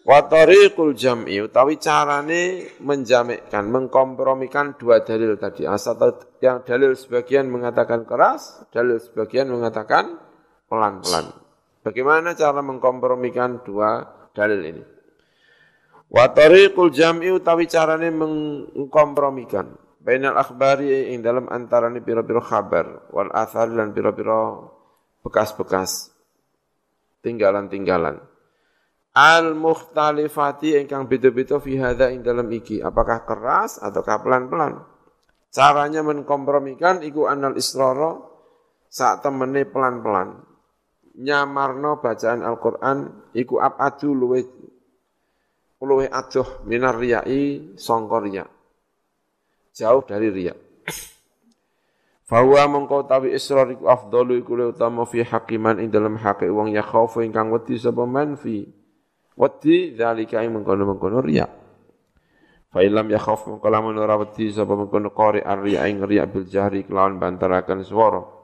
Wa tariqul jam'i utawi carane menjamikkan, mengkompromikan dua dalil tadi. Asal yang dalil sebagian mengatakan keras, dalil sebagian mengatakan pelan-pelan. Bagaimana cara mengkompromikan dua dalil ini? Wa tariqul jam'i utawi carane mengkompromikan bainal akhbari ing dalam antarane pira-pira kabar wal athar lan pira-pira bekas-bekas tinggalan-tinggalan. Al mukhtalifati ingkang beda-beda fi hadza ing dalam iki, apakah keras ataukah pelan-pelan? Caranya mengkompromikan iku anal israra saat temene pelan-pelan. Nyamarno bacaan Al-Qur'an iku abadu luwe luwe adoh minar riyai sangka riya. Jauh dari riya. Fahuwa mengkau tawi israr iku afdalu iku utama fi hakiman ing dalam hake wong ya khaufu ingkang wedi sapa manfi. Wedi dzalika ing mengkono-mengkono riya. Fa ilam ya khauf mengko lamun ora wedi sapa mengkono qari ar-riya ing riya bil jahri kelawan bantaraken swara.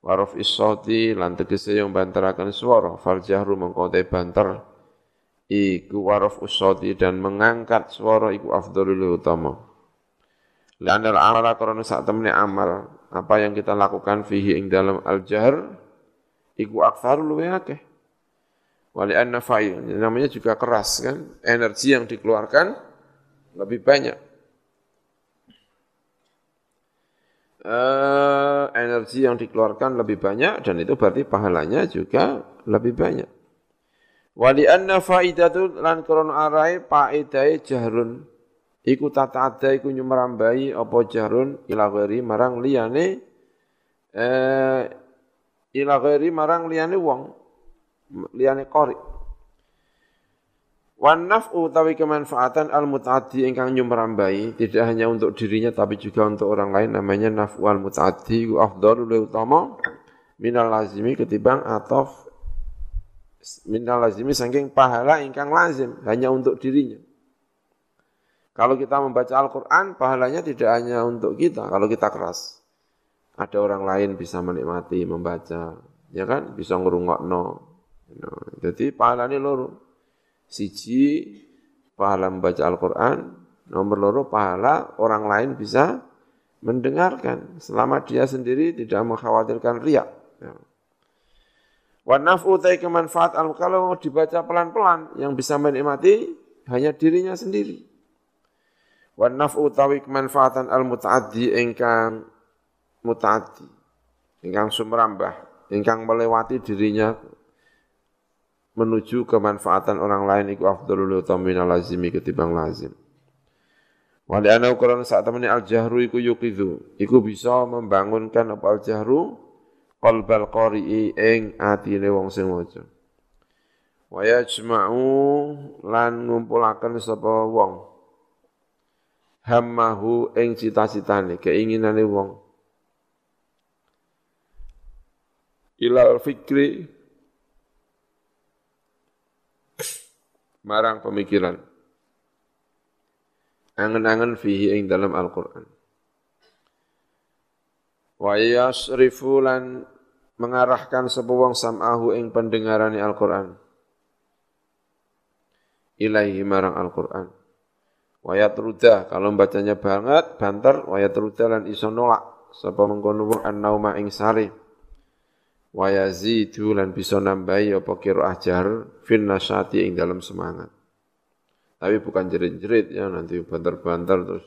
Waruf isauti lan tegese yang bantaraken swara fal jahru mengko te banter iku waruf usauti dan mengangkat swara iku afdalul utama. Lanal amala karena saat temne amal apa yang kita lakukan fihi ing dalam al-jahr iku aktsaru luwe akeh. Wali anna namanya juga keras kan, energi yang dikeluarkan lebih banyak. Uh, energi yang dikeluarkan lebih banyak dan itu berarti pahalanya juga lebih banyak. Wali anna faidatu lan krono arai faidai jahrun. Iku tata ada iku nyumrambai apa jahrun? Ila marang liyane eh ila marang liyane wong liyane qori Wan naf'u utawi kemanfaatan al mutaaddi ingkang nyumrambai tidak hanya untuk dirinya tapi juga untuk orang lain namanya naf'u al mutaaddi ku afdalu utama minal lazimi ketimbang atof minal lazimi saking pahala ingkang lazim hanya untuk dirinya. Kalau kita membaca Al-Qur'an pahalanya tidak hanya untuk kita kalau kita keras. Ada orang lain bisa menikmati membaca, ya kan? Bisa ngrungokno. Jadi pahalanya loro. Siji, pahala membaca Al-Quran. Nomor loro, pahala orang lain bisa mendengarkan. Selama dia sendiri tidak mengkhawatirkan riak. Ya. Wa naf'u kemanfaat al kalau dibaca pelan-pelan yang bisa menikmati hanya dirinya sendiri. Wa naf'u tawi kemanfaatan al mutaaddi ingkang mutaaddi ingkang sumrambah ingkang melewati dirinya menuju kemanfaatan orang lain iku afdalul utamina lazimi ketimbang lazim. Wali ana ukuran saat temani al jahru iku yukidu, iku bisa membangunkan apa al jahru qalbal qari'i ing atine wong sing maca. Wa yajma'u lan ngumpulaken sapa wong hammahu ing cita-citane, keinginane wong. Ilal fikri marang pemikiran. Angen-angen fihi ing dalam Al-Qur'an. Wa yasrifu lan mengarahkan sapa wong sam'ahu ing pendengarane Al-Qur'an. Ilaihi marang Al-Qur'an. Wa yatruda kalau bacanya banget banter wa yatruda lan iso nolak sapa mengkono wong an-nauma ing sare wa yazidu lan bisa nambahi apa qiraah jar fin nasyati ing dalam semangat. Tapi bukan jerit-jerit ya nanti banter-banter terus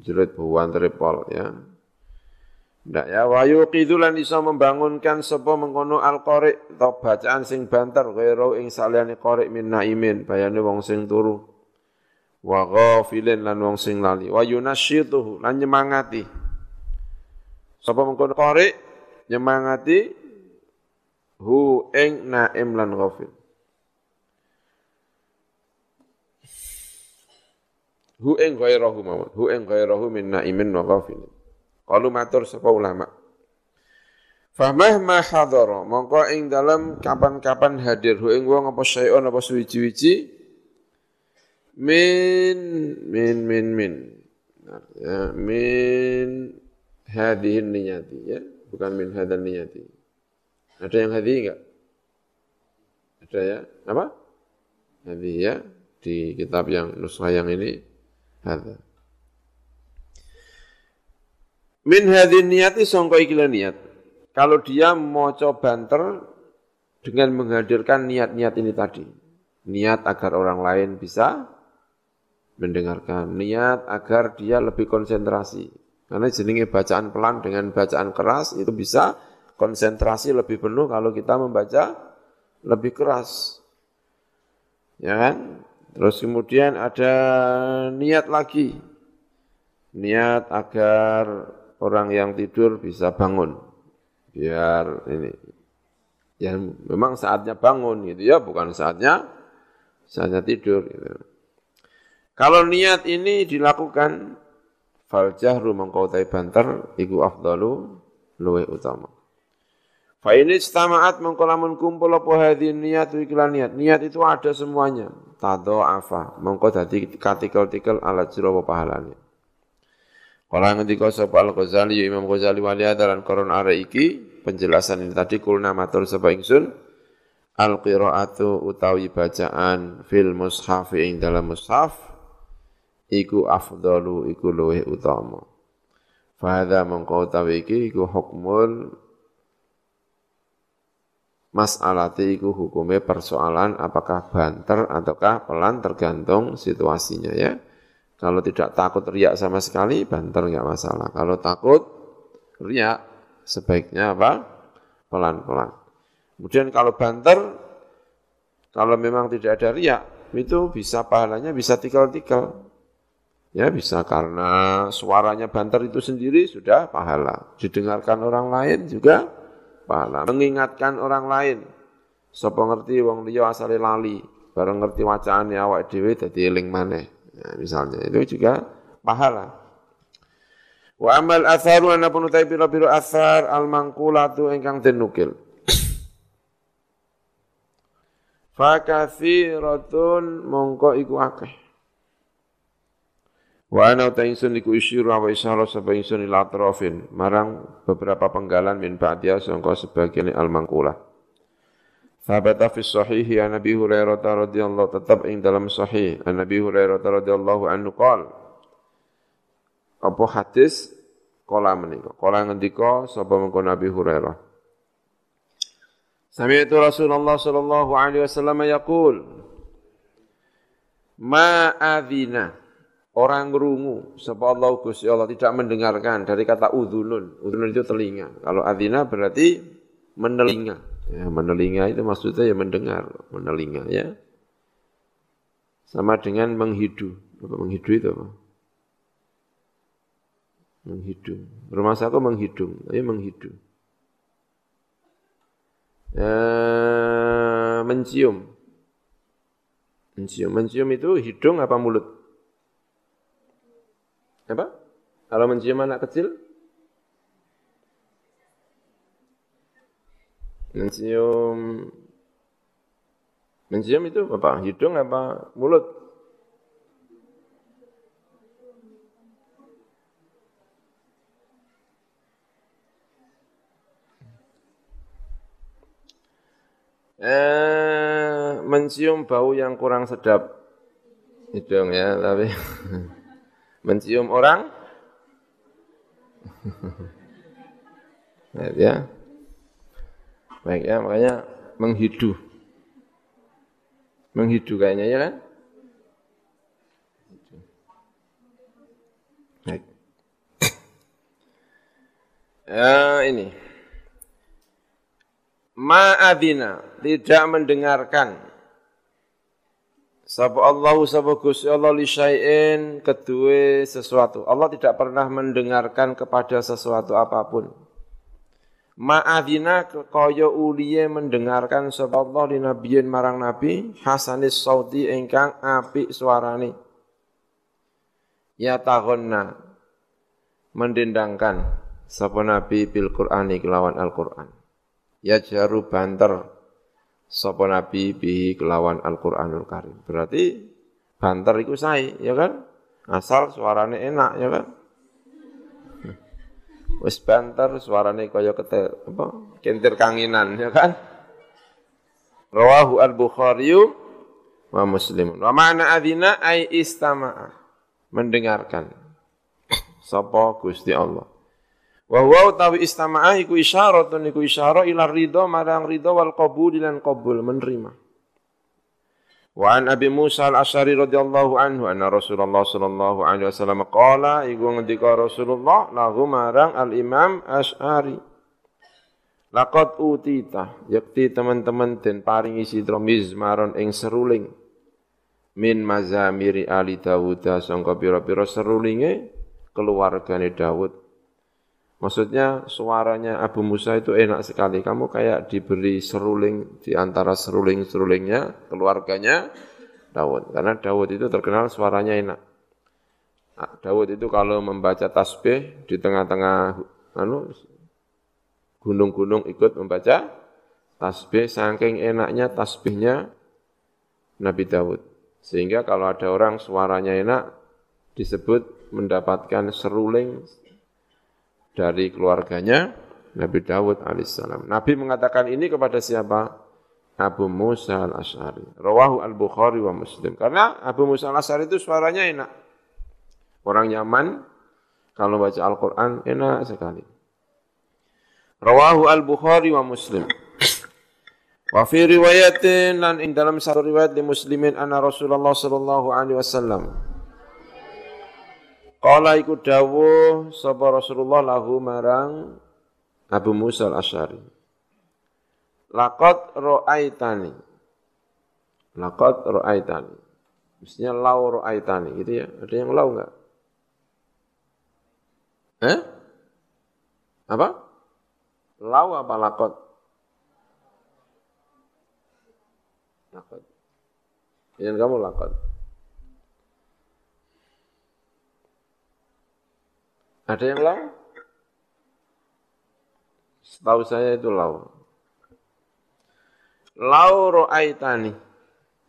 jerit buan tripol ya. Ndak ya wa yuqidu lan bisa membangunkan sapa mengkono al-qari atau bacaan sing banter kaya ing saliyane qari min naimin bayane wong sing turu. Wa ghafilin lan wong sing lali wa yunasyituhu lan nyemangati. Sapa mengkono qari nyemangati hu ing naim lan ghafil. Hu ing ghairahu mawon, hu ing ghairahu min naimin wa ghafil. Qalu matur sapa ulama. Famah ma hadara, mongko ing dalam kapan-kapan hadir hu ing wong apa syai'un apa suwiji-wiji min min min min ya, min hadihin niyati ya bukan min hadan niyati ada yang hadi enggak? Ada ya? Apa? Hadi ya di kitab yang nuskhah yang ini ada. Min hadin niyati songko ikilah niat. Kalau dia mau coba banter dengan menghadirkan niat-niat ini tadi. Niat agar orang lain bisa mendengarkan. Niat agar dia lebih konsentrasi. Karena jenenge bacaan pelan dengan bacaan keras itu bisa konsentrasi lebih penuh kalau kita membaca lebih keras. Ya kan? Terus kemudian ada niat lagi. Niat agar orang yang tidur bisa bangun. Biar ini ya memang saatnya bangun gitu ya, bukan saatnya saatnya tidur gitu. Kalau niat ini dilakukan fal jahru mengkau banter iku afdalu luwe utama. Fa ini istama'at mengkolamun kumpul apa hadhi niat wikilan niat. Niat itu ada semuanya. Tado afa. Mengkau dadi katikel-tikel ala jero pahalanya. Kala ngendika sapa Al-Ghazali ya Imam Ghazali wali adalan koron are iki penjelasan ini tadi kulna matur sapa ingsun al qiraatu utawi bacaan fil mushaf ing dalam mushaf iku afdalu iku luwih utama. Fahadha mengkau utawi iki iku hukmul mas'alati iku hukumnya persoalan apakah banter ataukah pelan tergantung situasinya ya. Kalau tidak takut riak sama sekali, banter nggak masalah. Kalau takut riak, sebaiknya apa? Pelan-pelan. Kemudian kalau banter, kalau memang tidak ada riak, itu bisa pahalanya bisa tikal-tikal. Ya bisa karena suaranya banter itu sendiri sudah pahala. Didengarkan orang lain juga pahala. Mengingatkan orang lain. Sopo ngerti wong liya asale lali, bareng ngerti wacaane awak dhewe dadi eling maneh. Nah, misalnya itu juga pahala. Wa amal atharu ana pun utai pira-pira athar al mangkulatu ingkang den nukil. Fa kathiratun mongko iku akeh. Wa ana utai insun iku isyiru wa isyara sapa insun ila atrafin marang beberapa penggalan min ba'diya sangka sebagian al mangkulah. Thabata fi sahih an Nabi Hurairah radhiyallahu tetap ing dalam sahih. An Nabi Hurairah radhiyallahu anhu qol Apa hadis kala menika? Kala ngendika sapa mengko Nabi Hurairah? Sami'tu Rasulullah sallallahu alaihi wasallam yaqul Ma adzina orang ngerungu sapa Allah Gusti Allah tidak mendengarkan dari kata udhunun udhunun itu telinga kalau adzina berarti menelinga Ya, menelinga itu maksudnya ya mendengar, menelinga ya. Sama dengan menghidu. Apa menghidu itu apa? Menghidung. Rumah saya menghidung, tapi menghidu. Ya, mencium. Mencium. Mencium itu hidung apa mulut? Apa? Kalau mencium anak kecil, Mencium Mencium itu apa? Hidung apa mulut? Eh, mencium bau yang kurang sedap. Hidung ya, tapi mencium orang ya. Baik ya, makanya menghidu. Menghidu kayaknya ya kan? Baik. Ya, ini. Ma'adina, tidak mendengarkan. Sapa Allah sapa Gusti Allah li syai'in kedua sesuatu. Allah tidak pernah mendengarkan kepada sesuatu apa pun. Ma'adina kaya uliye mendengarkan sapa Allah di nabiyin marang nabi hasanis sauti ingkang apik suarane. Ya tahonna mendendangkan sapa nabi bil Qur'ani kelawan Al-Qur'an. Ya jaru banter sapa nabi bihi kelawan Al-Qur'anul Karim. Berarti banter iku sae, ya kan? Asal suarane enak, ya kan? Wis banter suarane kaya kete apa kentir kanginan ya kan. Rawahu al-Bukhari wa Muslim. Wa ma'na adzina ai istama'a. Mendengarkan. Sapa Gusti Allah. Wa huwa utawi istama'a iku isyaratun iku isyarah ila ridha marang ridha wal qabul lan qabul menerima. Wa an Abi Musa al-Asy'ari radhiyallahu anhu anna Rasulullah sallallahu alaihi wasallam qala iku ngendika Rasulullah lahu marang al-Imam Asy'ari Laqad utita yakti teman-teman den paringi sitra mizmaron ing seruling min mazamiri ali Dawud sangka pira-pira serulinge keluargane Dawud. Maksudnya suaranya Abu Musa itu enak sekali. Kamu kayak diberi seruling di antara seruling-serulingnya keluarganya Dawud. Karena Dawud itu terkenal suaranya enak. Nah, Dawud itu kalau membaca tasbih di tengah-tengah anu gunung-gunung ikut membaca tasbih, saking enaknya tasbihnya Nabi Dawud. Sehingga kalau ada orang suaranya enak, disebut mendapatkan seruling dari keluarganya Nabi Dawud alaihissalam. Nabi mengatakan ini kepada siapa? Abu Musa al-Ash'ari. Rawahu al-Bukhari wa Muslim. Karena Abu Musa al-Ash'ari itu suaranya enak. Orang nyaman, kalau baca Al-Quran enak sekali. Rawahu al-Bukhari wa Muslim. Wa fi riwayatin ing dalam satu riwayat di Muslimin anna Rasulullah sallallahu alaihi wasallam Qala iku dawuh sapa Rasulullah lahu marang Abu Musa al-Asy'ari. Laqad ra'aitani. Laqad ra'aitani. Mestinya lau ra'aitani gitu ya. Ada yang lau enggak? Eh? Apa? Lau apa lakot? Lakot. Yang kamu lakot. Ada yang lau? Setahu saya itu lau. Lau ro'aitani.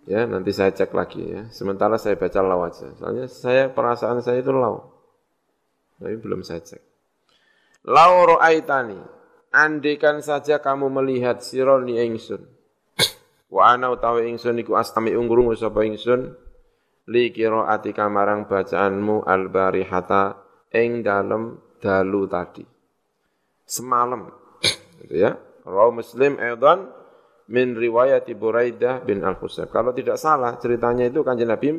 Ya, nanti saya cek lagi ya. Sementara saya baca lau aja. Soalnya saya perasaan saya itu lau. Tapi belum saya cek. Lau ro'aitani. Andikan saja kamu melihat sironi ingsun. Wa ana utawi ingsun iku astami ungrungu sapa ingsun li qiraati kamarang bacaanmu al barihata ing dalem dalu tadi. Semalam. gitu ya. Rawi Muslim edan min riwayat Buraidah bin Al-Husayb. Kalau tidak salah ceritanya itu Kanjeng Nabi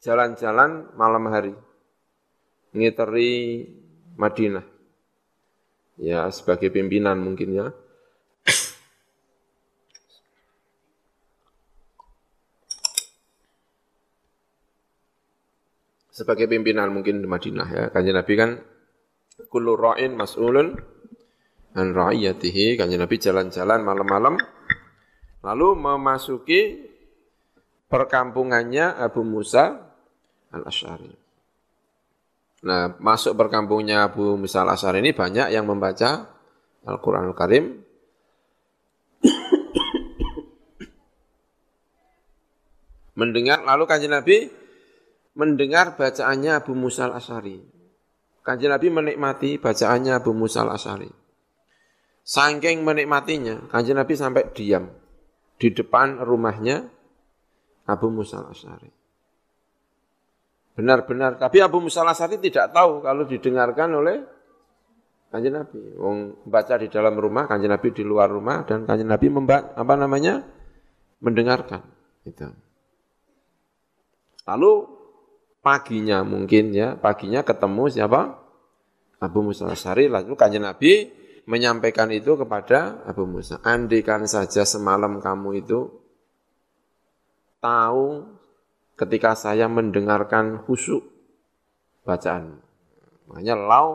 jalan-jalan malam hari ngiteri Madinah ya sebagai pimpinan mungkin ya. Sebagai pimpinan mungkin di Madinah ya. Kanjeng Nabi kan kullu ra'in mas'ulun an ra'iyatihi. Kanjeng Nabi jalan-jalan malam-malam lalu memasuki perkampungannya Abu Musa al-Asy'ari. Nah, masuk perkampungnya Abu Musa al ini banyak yang membaca Al-Quran Al-Karim. mendengar, lalu kanjeng Nabi mendengar bacaannya Abu Musa al-Asari. Kanjeng Nabi menikmati bacaannya Abu Musa al-Asari. Saking menikmatinya, kanjeng Nabi sampai diam di depan rumahnya Abu Musa al-Asari. Benar-benar. Tapi Abu Musa al tidak tahu kalau didengarkan oleh kanjeng Nabi. Wong baca di dalam rumah, kanjeng Nabi di luar rumah, dan kanjeng Nabi memba apa namanya mendengarkan. Itu. Lalu paginya mungkin ya, paginya ketemu siapa? Abu Musa al Lalu kanjeng Nabi menyampaikan itu kepada Abu Musa. Andikan saja semalam kamu itu tahu ketika saya mendengarkan khusyuk bacaan. Makanya lau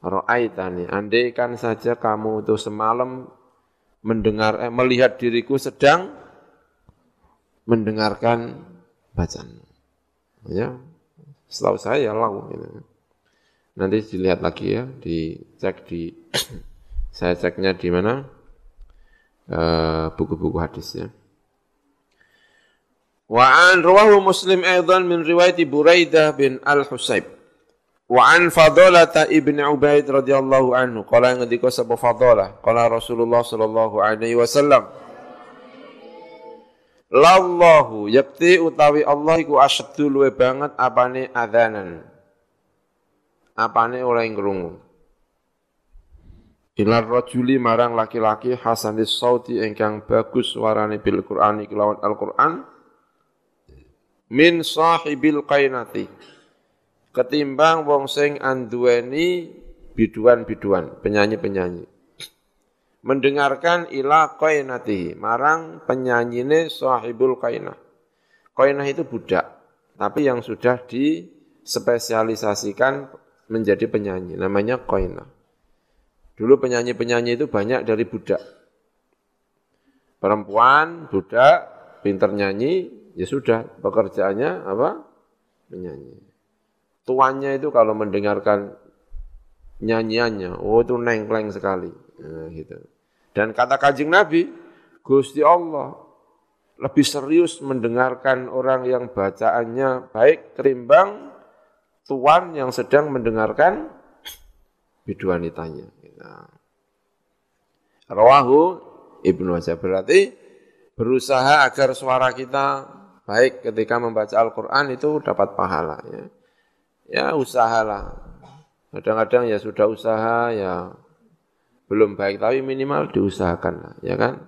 ro'aitani. Andaikan saja kamu itu semalam mendengar eh, melihat diriku sedang mendengarkan bacaan. Ya, setahu saya lau. Gitu. Nanti dilihat lagi ya, dicek di saya ceknya di mana eh, buku-buku uh, hadis ya. Wa an rawahu Muslim aidan min riwayat Buraidah bin Al-Husayb. Wa an Fadalah ibn Ubaid radhiyallahu anhu qala ngendika sapa Fadalah qala Rasulullah sallallahu alaihi wasallam Lallahu yakti utawi Allah iku asyaddu luwe banget apane adzanan. Apane oleh ngrungu. Ilar rajuli marang laki-laki hasanis sauti ingkang bagus suarane bil Qur'ani kelawan Al-Qur'an min sahibil qainati ketimbang wong sing anduweni biduan-biduan, penyanyi-penyanyi. Mendengarkan ila qainati, marang penyanyine sahibul qainah. Qainah itu budak, tapi yang sudah dispesialisasikan menjadi penyanyi, namanya qainah. Dulu penyanyi-penyanyi itu banyak dari budak. Perempuan, budak, pinter nyanyi, ya sudah, pekerjaannya apa? Menyanyi. Tuannya itu kalau mendengarkan nyanyiannya, oh itu nengkleng sekali. Nah, gitu. Dan kata kajing Nabi, Gusti Allah lebih serius mendengarkan orang yang bacaannya baik ketimbang tuan yang sedang mendengarkan biduanitanya. Gitu. Rawahu Ibnu Wajah berarti berusaha agar suara kita baik ketika membaca Al-Quran itu dapat pahala. Ya, ya usahalah Kadang-kadang ya sudah usaha ya belum baik tapi minimal diusahakan ya kan?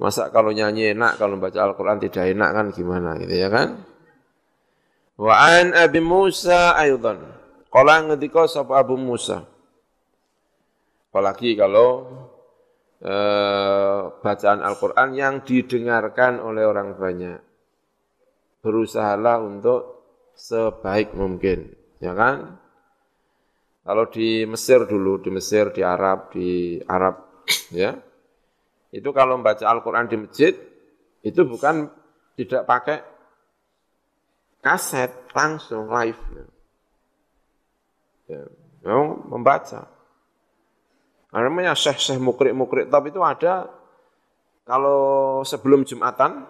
Masa kalau nyanyi enak kalau baca Al-Qur'an tidak enak kan gimana gitu ya kan? Wa an Abi Musa aydan. Qala ngendika sapa Abu Musa. Apalagi kalau eh, bacaan Al-Qur'an yang didengarkan oleh orang banyak. Berusahalah untuk sebaik mungkin, ya kan? Kalau di Mesir dulu, di Mesir, di Arab, di Arab, ya, itu kalau membaca Al-Quran di masjid, itu bukan tidak pakai kaset, langsung live. Ya, memang membaca. Namanya syekh-syekh mukrik-mukrik top itu ada kalau sebelum Jumatan,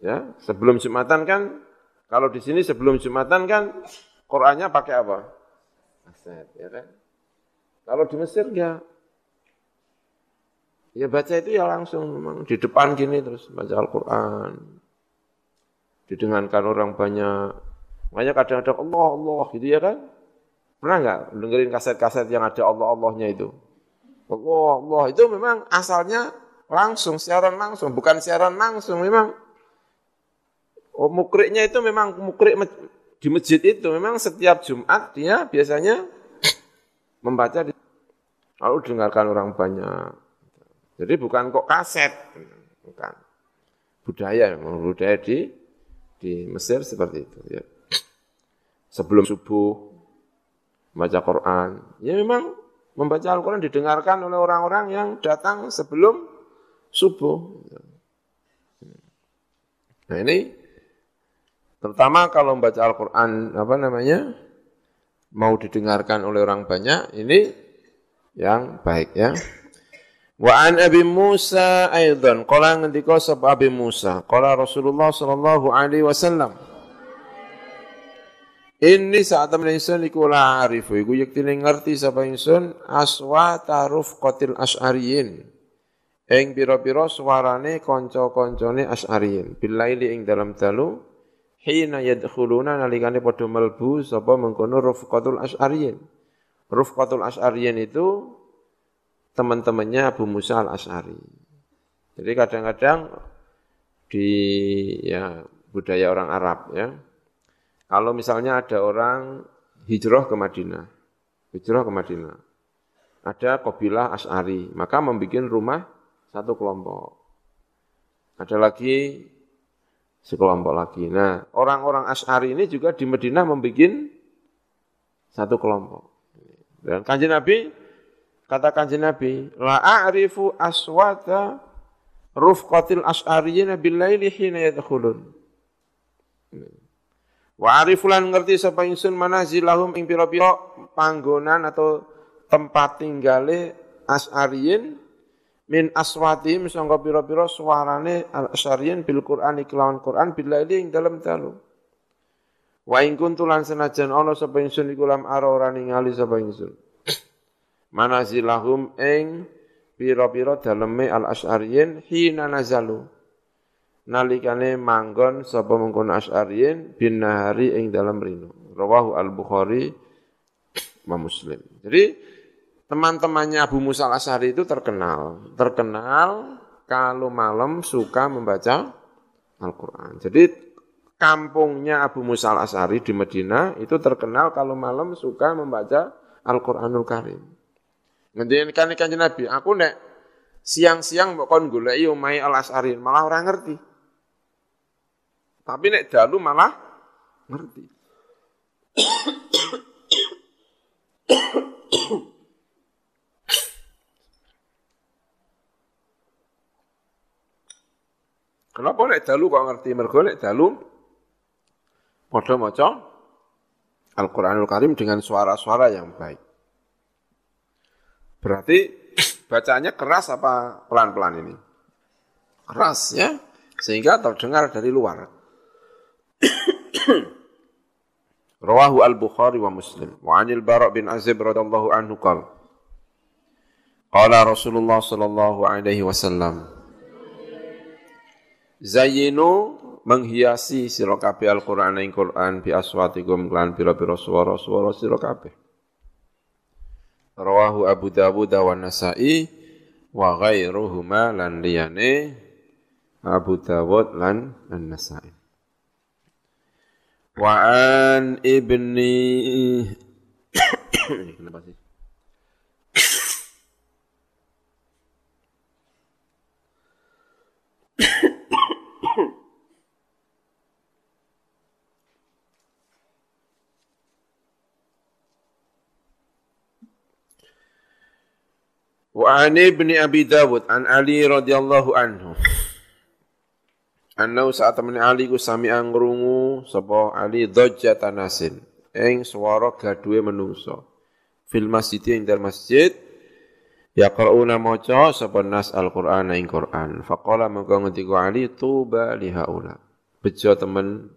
ya sebelum Jumatan kan, kalau di sini sebelum Jumatan kan Qurannya pakai apa? Aset, ya kan? Kalau di Mesir ya, ya baca itu ya langsung memang di depan gini terus baca Al-Quran, didengarkan orang banyak, makanya kadang-kadang Allah Allah gitu ya kan? Pernah nggak dengerin kaset-kaset yang ada Allah Allahnya itu? Allah Allah itu memang asalnya langsung siaran langsung, bukan siaran langsung memang. Oh, mukriknya itu memang mukrik di masjid itu memang setiap Jumat dia biasanya membaca di, lalu dengarkan orang banyak. Jadi bukan kok kaset, bukan. Budaya, budaya di di Mesir seperti itu ya. Sebelum subuh membaca Quran, ya memang membaca Al-Quran didengarkan oleh orang-orang yang datang sebelum subuh. Nah ini Terutama kalau membaca Al-Quran, apa namanya, mau didengarkan oleh orang banyak, ini yang baik ya. Wa an Abi Musa aidan. Qala ngendika sapa Abi Musa? Qala Rasulullah sallallahu alaihi wasallam. Ini saat temen ingsun iku la arifu. Iku yektine ngerti sapa ingsun aswata rufqatil asy'ariyin. Ing pira-pira suarane kanca-kancane asy'ariyin. Bilaili ing dalam dalu hina yadkhuluna nalikane padha melbu sapa mengkono rufqatul asy'ariyin. Rufqatul asy'ariyin itu teman-temannya Abu Musa al-Asy'ari. Jadi kadang-kadang di ya budaya orang Arab ya. Kalau misalnya ada orang hijrah ke Madinah, hijrah ke Madinah. Ada kabilah Asy'ari, maka membuat rumah satu kelompok. Ada lagi sekelompok lagi. Nah, orang-orang Asy'ari ini juga di Madinah membuat satu kelompok. Dan kanjeng Nabi, kata kanjeng Nabi, La a'rifu aswata rufqatil as'ariyina billaili hina yadkhulun. Wa arifulan ngerti sapa ingsun manazilahum ing pira-pira panggonan atau tempat tinggale as'ariyin min aswatim sangka pira-pira suarane al-asyariyin bil Qur'an iklawan Qur'an billaili ing dalam dalu. Wa ing kuntu lan senajan ana sapa ingsun iku lam ara ora ningali sapa ingsun. Manazilahum ing pira-pira daleme al-asyariyin hina nazalu. Nalikane manggon sapa mengkono asyariyin bin nahari ing dalam rino. Rawahu al-Bukhari Muslim. Jadi teman-temannya Abu Musa al-Asy'ari itu terkenal. Terkenal kalau malam suka membaca Al-Quran. Jadi kampungnya Abu Musa al-As'ari di Medina itu terkenal kalau malam suka membaca Al-Qur'anul Karim. Ngendikan kan kanjeng Nabi, aku nek siang-siang mau kon goleki omahe al-As'ari, malah orang ngerti. Tapi nek dalu malah ngerti. Kenapa nek dalu kok ngerti? Mergo nek dalu padha maca Al-Qur'anul Karim dengan suara-suara yang baik. Berarti bacanya keras apa pelan-pelan ini? Keras ya, sehingga terdengar dari luar. Rawahu al-Bukhari wa Muslim. Wa anil Bara' bin Azib radhiyallahu anhu qala Qala Rasulullah sallallahu alaihi wasallam Zayyinu menghiasi sira Al-Qur'an ing Qur'an bi aswatikum lan pira-pira swara-swara sira. Rawahu Abu Dawud wa Nasa'i wa ghairuhuma lan liyane Abu Dawud lan An-Nasa'i. Wa an ibni Kenapa sih? Wa an ibni Abi Dawud an Ali radhiyallahu anhu. Anau saat temen Ali ku sami angrungu sapa Ali dhajja tanasin. Ing swara gaduhe menungso. Fil masjid ing dalem masjid. Yaqrauna maca sapa nas al-Qur'an ing Qur'an. Faqala mengko Ali tuba li haula bejo temen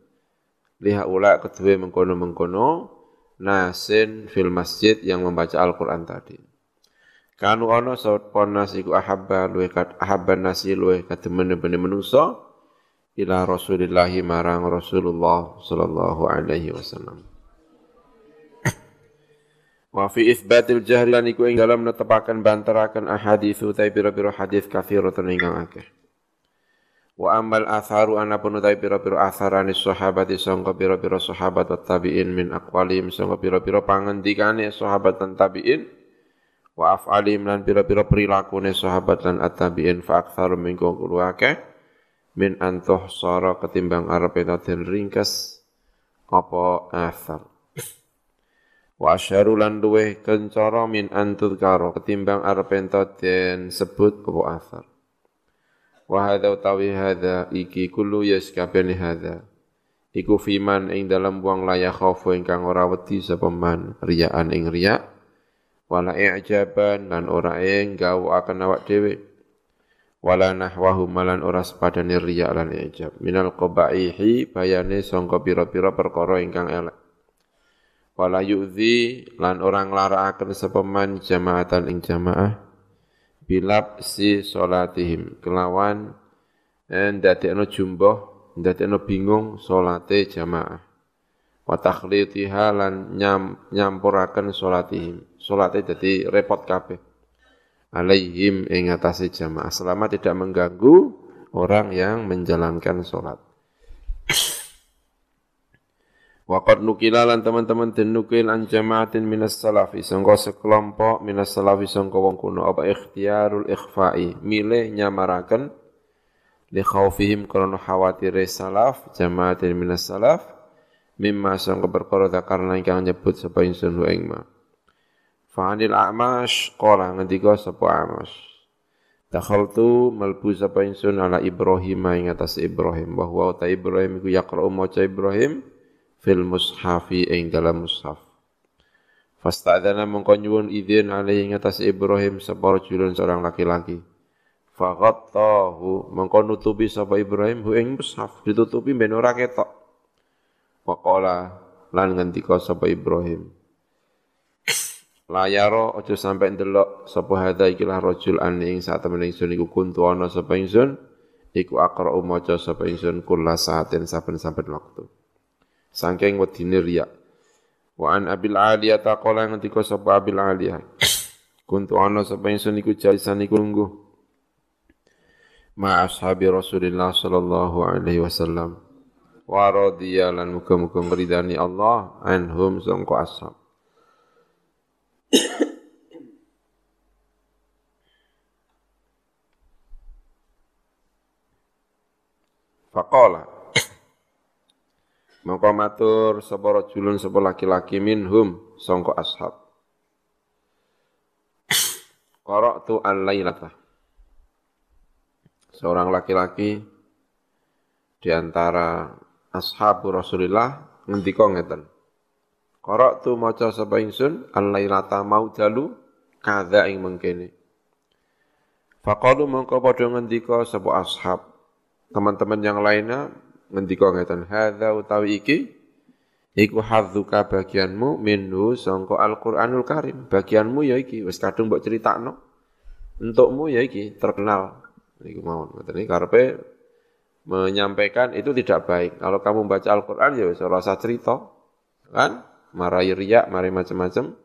li haula kedue mengkono-mengkono nasin fil masjid yang membaca Al-Qur'an tadi Kanu ana sapa nas iku ahabba luwe kat ahabba nasi luwe kademen-bener menungso ila Rasulillahi marang Rasulullah sallallahu alaihi wasallam. Wa fi itsbatil jahri lan iku ing dalam netepaken bantaraken ahaditsu ta pira-pira hadis katsiratun ingkang akeh. Wa amal atharu anapun utai pira-pira atharanis sahabati sangka pira-pira sahabat tabi'in min aqwalim sangka pira-pira pangendikane sahabat tabi'in wa af'alim lan pira-pira perilakune sahabat lan at-tabi'in fa aktsaru min akeh min antuh sara ketimbang arep den ringkas apa asar wa asyaru lan luweh kencara min antud karo ketimbang arep den sebut apa asar wa hadza utawi hadza iki kullu yaskabani hadza iku fiman ing dalam buang layak khaufu ingkang ora wedi sapa man riyaan ing riya wala i'jaban lan ora ing akan awak dhewe. Wala nahwahu malan ora sepadane riya lan ijab. Minal qabaihi bayane sangka pira-pira perkara ingkang elek. Wala yu'zi lan orang nglarakaken sapa man jamaatan ing jamaah bilab si salatihim kelawan ndadekno jumboh ndadekno bingung salate jamaah. Wa takhlitiha lan nyam, nyampuraken salatihim salate dadi repot kabeh. Alaihim ing atase jamaah. Selama tidak mengganggu orang yang menjalankan sholat. Waqad nukilalan teman-teman den nukil an jamaatin minas salafi. Sangka sekelompok minas salafi sangka wong kuno. Apa ikhtiyarul ikhfa'i? Milih nyamaraken li khaufihim krana khawatire salaf jamaatin minas salaf mimma sangka perkara karena ingkang nyebut sapa ingsun ing ma Fa'anil a'mash qala ngendika sapa a'mash. Dakhaltu malbu sapa ingsun ala Ibrahim ing atas Ibrahim bahwa ta Ibrahim iku yaqra'u maca Ibrahim fil mushafi ing dalam mushaf. Fasta'dana mongko nyuwun izin alaihi ing atas Ibrahim sapa rajulun seorang laki-laki. Faghattahu mongko nutupi sapa Ibrahim hu ing mushaf ditutupi ben ora ketok. Waqala lan ngendika sapa Ibrahim layaro aja sampai ndelok sapa hadza ikilah rajul ani ing sak temen ingsun iku kuntu ana sapa ingsun? Iku aqra maca sapa ingsun kula saatin saben-saben waktu. Saking wedine riya wa an abil aliyah taqala ngendika sapa abil aliyah. Kuntu ana sapa ingsun iku jalisan iku lungguh. Ma ashabi Rasulillah sallallahu alaihi wasallam. Wa radhiya lan muga-muga ngridani Allah anhum sangko ashab Faqala. Mongko matur sapa rajulun sapa laki-laki minhum sangka ashab. Qara'tu al-lailata Seorang laki-laki di antara ashabu Rasulillah ngendika ngeten. Qara'tu maca sapa ingsun al-lailata dalu kadza ing mengkene. Faqalu mongko padha ngendika sapa ashab. Teman-teman yang lainnya ngendika ngeten, hadza utawi iki iku hadzuka bagianmu minhu sangka Al-Qur'anul Karim. Bagianmu ya iki wis kadung mbok critakno. Untukmu ya iki terkenal. Niku mawon. Ngoten iki karepe menyampaikan itu tidak baik. Kalau kamu baca Al-Quran ya bisa rasa cerita, kan? Marai riak, mari macam-macam,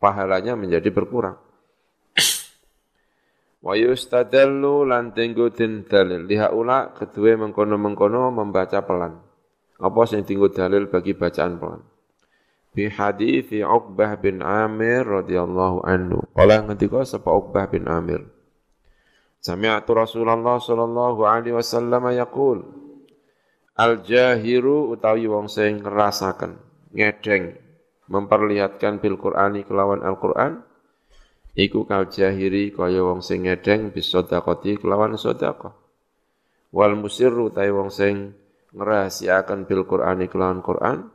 pahalanya menjadi berkurang. Wa yustadallu lan tinggu din dalil. Liha ula kedua mengkono-mengkono membaca pelan. Apa sing tinggu dalil bagi bacaan pelan? Bi hadithi Uqbah bin Amir radhiyallahu anhu. Kala ngendika sapa Uqbah bin Amir. Sami'tu Rasulullah sallallahu alaihi wasallam yaqul Al jahiru utawi wong sing ngerasaken ngedeng memperlihatkan bil Qur'ani kelawan Al-Qur'an iku kal jahiri kaya wong sing ngedeng bis sedekati kelawan sedekah wal musirru utawi wong sing ngrahasiaken bil Qur'ani kelawan Qur'an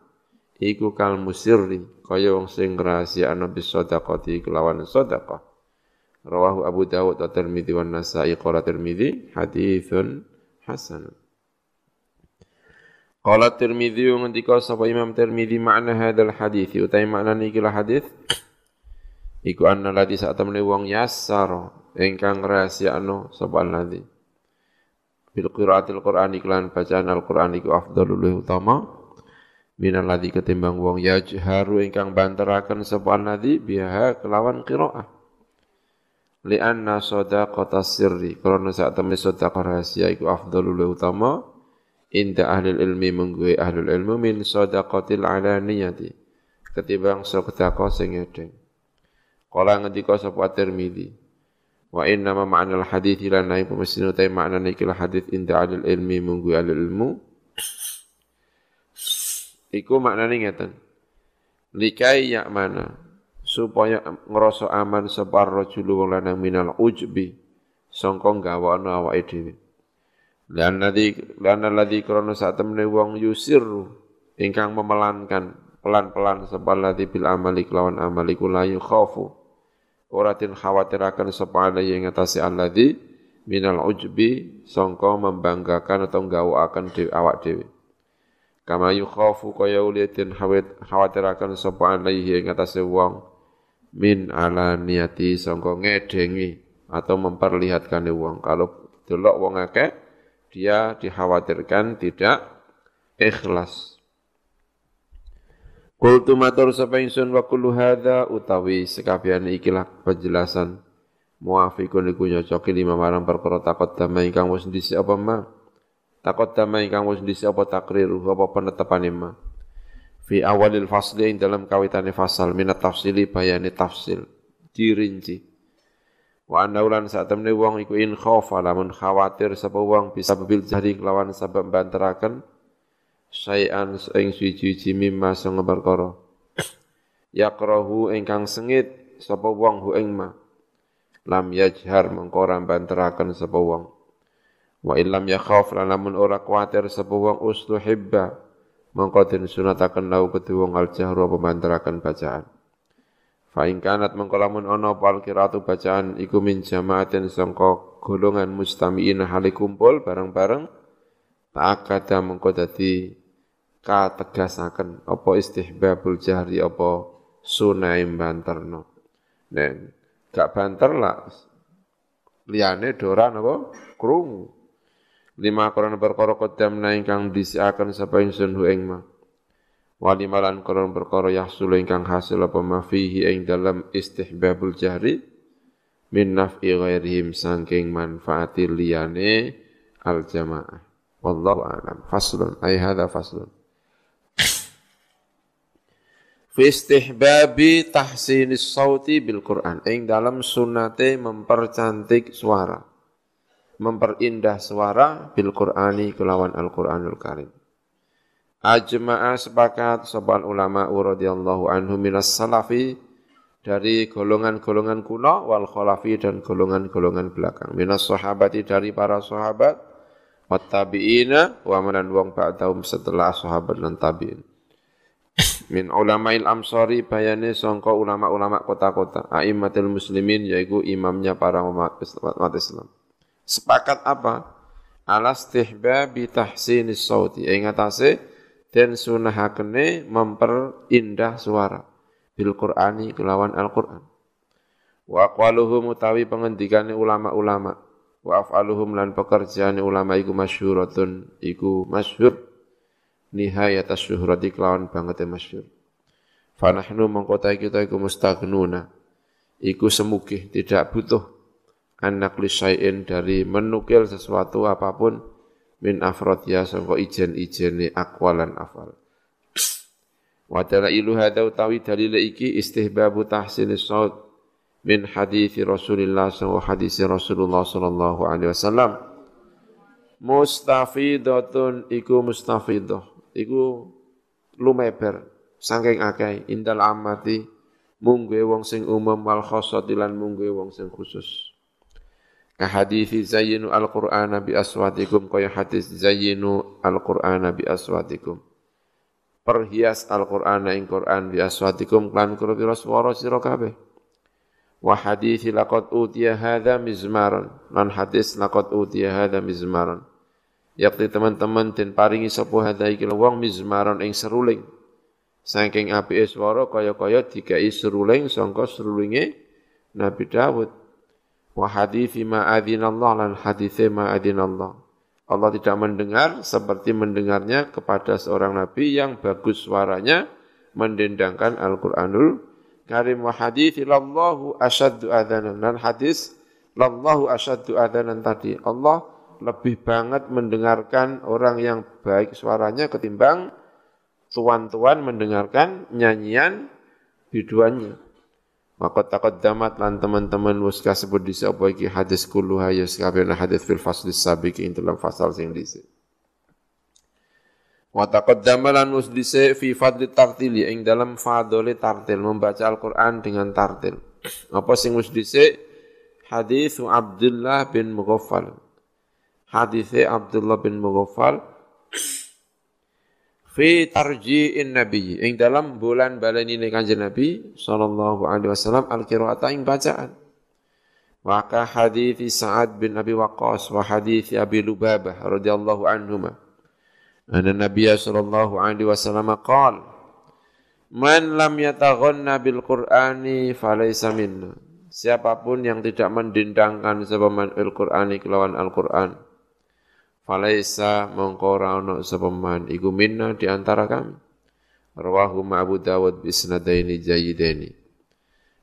iku kal musirri kaya wong sing ngrahasiakno bis sedekati kelawan sedekah Rawahu Abu Dawud wa Tirmidzi wa Nasa'i qala Tirmidzi haditsun hasan. Qala Tirmidzi ngendika sapa Imam Tirmidzi makna hadzal hadis utai makna niki hadis iku anna ladzi temene wong yassar ingkang rahasiakno sapa ladzi. Bil qiraatil Qur'ani iklan bacaan Al-Qur'an iku afdalul utama. Minal ladzi ketimbang wong yajharu ingkang banteraken sapa ladzi biha kelawan qiraah. Li'anna sadaqata sirri karena saat temen sedekah rahasia iku afdalul utama inda ahli ilmi menggue ahli ilmu min sadaqatil alaniyati ketimbang sedekah sing edeng. Kala ngendika sapa Tirmizi wa inna ma ma'na al hadits lan naik pemestin utai makna nikil hadits inda ahli ilmi menggue ahli ilmu. Iku maknane ngeten. Likai yak mana? Supaya ngerasa aman separ rajulu wong lanang minal ujbi sangka gawana awake dhewe lan ladzi lan ladzi krana sak temene wong yusirru ingkang memelankan pelan-pelan separ ladzi bil amali kelawan amali kula khafu ora tin khawatiraken sapa yang ngatasi alladzi minal ujbi sangka membanggakan atau akan dewi awak dhewe kama yukhafu kaya uliyatin khawatiraken sapa alaihi ing atase wong min ala niati sangka ngedengi atau memperlihatkan wong. Kalau delok wong akeh dia dikhawatirkan tidak ikhlas. Qultu matur sapa ingsun wa kullu hadza? Utawi sekabian ikilah penjelasan. Muafiqun iku nyocoki lima marang perkara takut damai ingkang wis dhisik apa ma? Takut damai ingkang wis dhisik apa takrir apa penetapane ma? Fi awalil fasli dalam kawitane fasal minat tafsili bayani tafsil. Dirinci wa anna ulan saat temne wong iku in khaufa lamun khawatir sapa wong bisa bil jahri kelawan sebab banteraken sayan ing suci-suci mimma sing perkara. Yakrahu ingkang sengit sapa wong hu ing ma. Lam yajhar mengkora banteraken sapa wong. Wa illam yakhaf lamun ora kuatir sapa wong usluhibba mongko den sunataken lau kedua wong al pemantaraken bacaan fa ing kanat mongko lamun ana pal kiratu bacaan iku min jamaatin sangka golongan mustamiin hale kumpul bareng-bareng ta'akada mongko dadi kategasaken apa istihbabul jahri apa sunai banterno nen gak banter lah liyane doran apa? Krungu. Lima koran perkara qaddamna ingkang disiaken sapa ingsun hu wali malan koran perkara yahsul ingkang hasil apa ma fihi ing dalam istihbabul jahri min naf'i ghairihim sangking manfaati liyane al jamaah Wallahu a'lam. Faslun. Ay hadha faslun. Fi istihbabi tahsinis sauti bil Qur'an. Ing dalam sunnate mempercantik suara. Memperindah suara bil Qur'ani kelawan Al-Qur'anul Karim. Ajma'a sepakat sebuah ulama radhiyallahu anhu minas salafi dari golongan-golongan kuno wal khalafi dan golongan-golongan belakang. Minas sahabati dari para sahabat wat tabi'ina wa manan wong ba'dahum setelah sahabat dan tabi'in. Min ulama'il amsari bayane sangka ulama-ulama kota-kota a'immatul muslimin yaitu imamnya para umat Islam. Sepakat apa? Ala istihbabi tahsinis sauti. Ing atase den sunahakene memperindah suara. Bil Qur'ani kelawan Al-Qur'an. Wa aqwaluhum utawi pengendikane ulama-ulama. Wa af'aluhum lan pekerjaan ulama iku masyhuratun iku masyhur. Nihayat asyuhrati kelawan banget masyhur. Fanahnu mengkotai kita iku mustaghnuna iku semugih tidak butuh. Anak lisain dari menukil sesuatu apa pun min afrodya sangka ijen-ijene akwalan afal. Wa ilu hadza utawi dalil iki istihbabu tahsinis saut min hadithi Rasulillah wa hadithi Rasulullah sallallahu alaihi wasallam. Mustafidatun iku mustafidah. Iku lumeber saking akeh indal amati mungguhe wong sing umum wal khassati lan wong sing khusus ka hadithi zayyinu al-qur'ana bi aswatikum kaya hadis zayyinu al-qur'ana bi aswatikum. Perhias al-qur'ana ing Qur'an bi aswatikum lan kira-kira swara sira kabeh. Wa hadithi laqad utiya hadha mizmaran lan hadis laqad utiya hadha mizmaran. Yakti teman-teman den paringi sapa hadha iki wong mizmaran ing seruling. Saking apike swara kaya-kaya dikai seruling sangka serulinge Nabi Dawud wa hadithi ma lan hadithe ma adzinallah Allah tidak mendengar seperti mendengarnya kepada seorang nabi yang bagus suaranya mendendangkan Al-Qur'anul karim wa hadithi lallahu asyaddu adhanan. Dan hadis lallahu asyaddu adhanan tadi. Allah lebih banget mendengarkan orang yang baik suaranya ketimbang tuan-tuan mendengarkan nyanyian biduannya. Maka takut damat lan teman-teman muska sebut di apa iki hadis kulluha ya sekabehna hadis fil fasli sabiq ing dalam fasal sing dhisik. Wa taqaddama lan usdise fi fadli tartili ing dalam fadole tartil membaca Al-Qur'an dengan tartil. Apa sing usdise? Hadis Abdullah bin Mughaffal. Hadis Abdullah bin Mughaffal fi tarji'in nabi ing dalam bulan baleni kanjeng Nabi sallallahu alaihi wasallam al-qira'ata ing bacaan. Wa ka hadis Sa'ad bin Abi Waqqas wa hadis Abi Lubabah radhiyallahu anhumah Anna Nabiya sallallahu alaihi wasallam qal Man lam yataghanna bil Qur'ani falaysa minna. Siapa pun yang tidak mendindangkan sepaman Al-Qur'ani kelawan Al-Qur'an falaysa mongko ora ono sepaman iku minna di antara kami. Rawahu Abu Dawud bi isnadaini jayyidaini.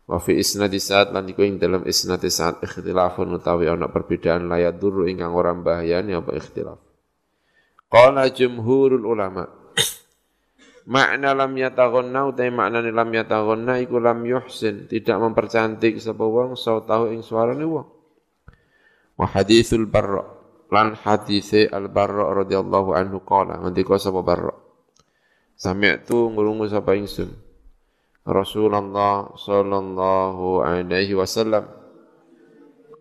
Wa fi isnadi saat lan iku ing dalam isnadi saat ikhtilafun utawi ana perbedaan layat duru ingkang ora bahayani apa ikhtilaf. Qala jumhurul ulama. Makna lam yataghanna utai makna lam yataghanna iku lam yuhsin, tidak mempercantik sapa wong sautahu ing suarane wong. Wa hadithul barra lan hadithe al barra radhiyallahu anhu qala ngendika sapa barra. Sami'tu ngurungu sapa ingsun. Rasulullah sallallahu alaihi wasallam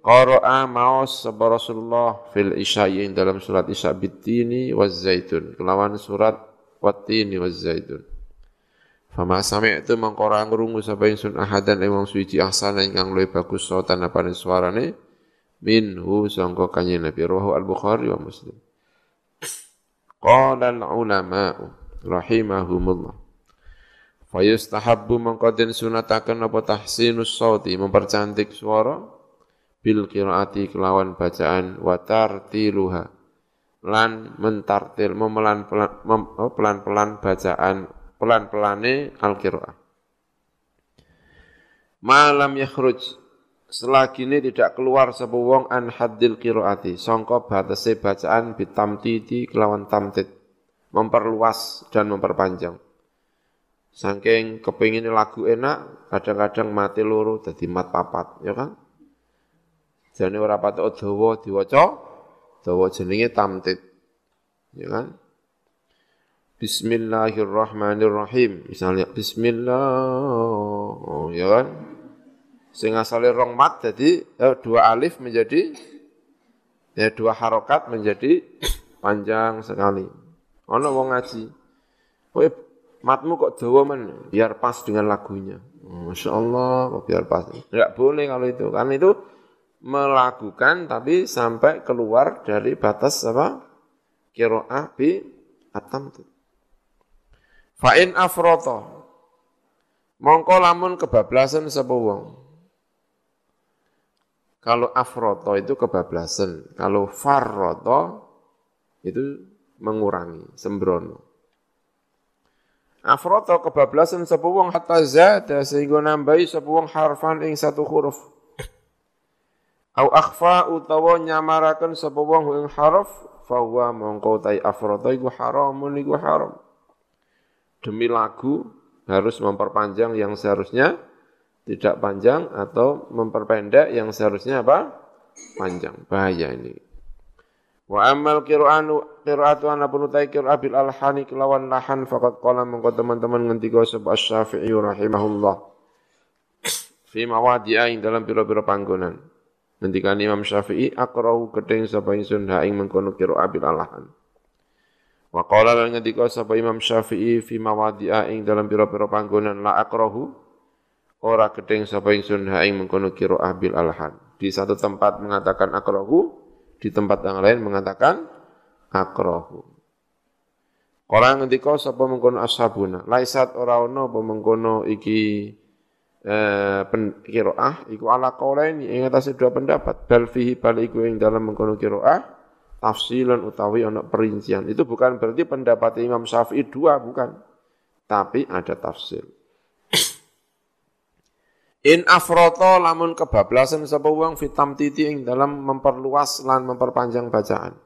Qara'a maos sapa Rasulullah fil isya'i dalam surat Isya bitini waz zaitun kelawan surat wattini waz zaitun. Fama sami'tu mangkora ngrungu sapa ingsun ahadan emang suci ahsana ingkang luwih bagus sautan apane suarane minhu sangka kanjeng Nabi rawahu al-Bukhari wa Muslim. Qala al-ulama rahimahumullah. Fayustahabbu mangkadin sunatakan apa tahsinus sauti mempercantik suara bil qiraati kelawan bacaan wa tartiluha lan mentartil memelan oh, pelan-pelan bacaan pelan-pelane al-qiraah malam yakhruj selagi ini tidak keluar sapa wong an haddil qiraati sangka batase bacaan bitamtiti kelawan tamtid memperluas dan memperpanjang. Saking kepingin lagu enak kadang-kadang mati loro dadi mat papat ya kan? Jane ora patok dawa diwaca dawa jenenge tamtid ya kan? Bismillahirrahmanirrahim. Misalnya Bismillah oh, ya kan sing asale rong mat jadi eh, dua alif menjadi ya dua harokat menjadi panjang sekali. Ono wong ngaji. Kowe matmu kok dawa men biar pas dengan lagunya. Masya Allah, kok biar pas. Enggak boleh kalau itu. Karena itu melakukan tapi sampai keluar dari batas apa? Kiro'ah bi atam itu. Fa'in afroto. Mongko lamun kebablasan sapa wong. Kalau afroto itu kebablasan. Kalau farroto itu mengurangi, sembrono. Afroto kebablasan sapa wong hatta zada sehingga nambahi sapa wong harfan ing satu huruf. Au akhfa utawa nyamaraken sapa wong ing harf fahuwa mongko tai afroto iku haramun iku haram. Demi lagu harus memperpanjang yang seharusnya tidak panjang atau memperpendek yang seharusnya apa? Panjang. Bahaya ini. Wa amal qira'anu qira'atu ana pun utai qira'ah bil alhani kelawan lahan faqad qala mengko teman-teman ngendika sapa Asy-Syafi'i rahimahullah. Fi mawadi'a ing dalam pira-pira panggonan. Ngendikan Imam Syafi'i aqra'u gedeng sapa ingsun ha ing mengkono qira'ah bil alhan. Wa qala lan ngendika sapa Imam Syafi'i fi mawadi'a ing dalam pira-pira panggonan la aqra'u ora gedeng sapa ingsun ha ing mengkono qiraah bil alhan. Di satu tempat mengatakan akrahu, di tempat yang lain mengatakan akrahu. Orang ngendika sapa mengkono ashabuna, laisat ora ono apa mengkono iki eh qiraah iku ala qaulaini ing atase dua pendapat. Bal fihi bal iku ing dalam mengkono qiraah tafsilan utawi ono perincian. Itu bukan berarti pendapat Imam Syafi'i dua bukan. Tapi ada tafsir. In afroto lamun kebablasan sapa wong fitam titi ing dalam memperluas lan memperpanjang bacaan.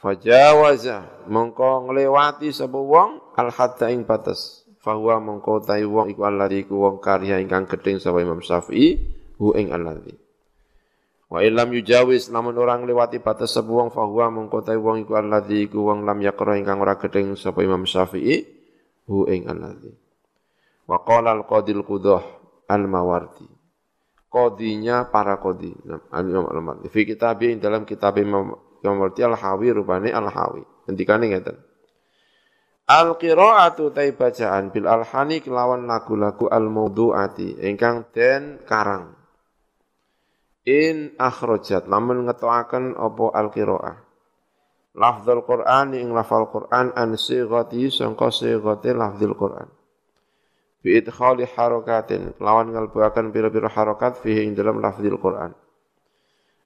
Fajawaza mongko nglewati sapa wong al hadda ing batas. Fahuwa mongko tai wong iku alladzi iku wong karya ingkang gedeng sapa Imam Syafi'i hu ing alladzi. Wa illam yujawiz lamun orang lewati batas sapa wong fahuwa mongko tai wong iku alladzi iku wong lam yaqra ingkang ora gedeng sapa Imam Syafi'i hu ing alladzi. Wa qala al-qadil qudah al-mawardi. Qadinya para qadi. Al-Imam al-Mawardi. Fi kitabi dalam kitab Imam Mawardi al-Hawi rupane al-Hawi. Hentikan ngeten. Al-qira'atu tai bacaan bil alhani kelawan lagu-lagu al-mawdu'ati ingkang den karang. In akhrajat lamun ngetoaken apa al-qira'ah. Lafzul Qur'an ing lafal Qur'an an sighati sangka sighati lafzul Qur'an bi idkhali harakatin lawan ngalbuaken pira-pira harakat fihi ing dalam lafzil Quran.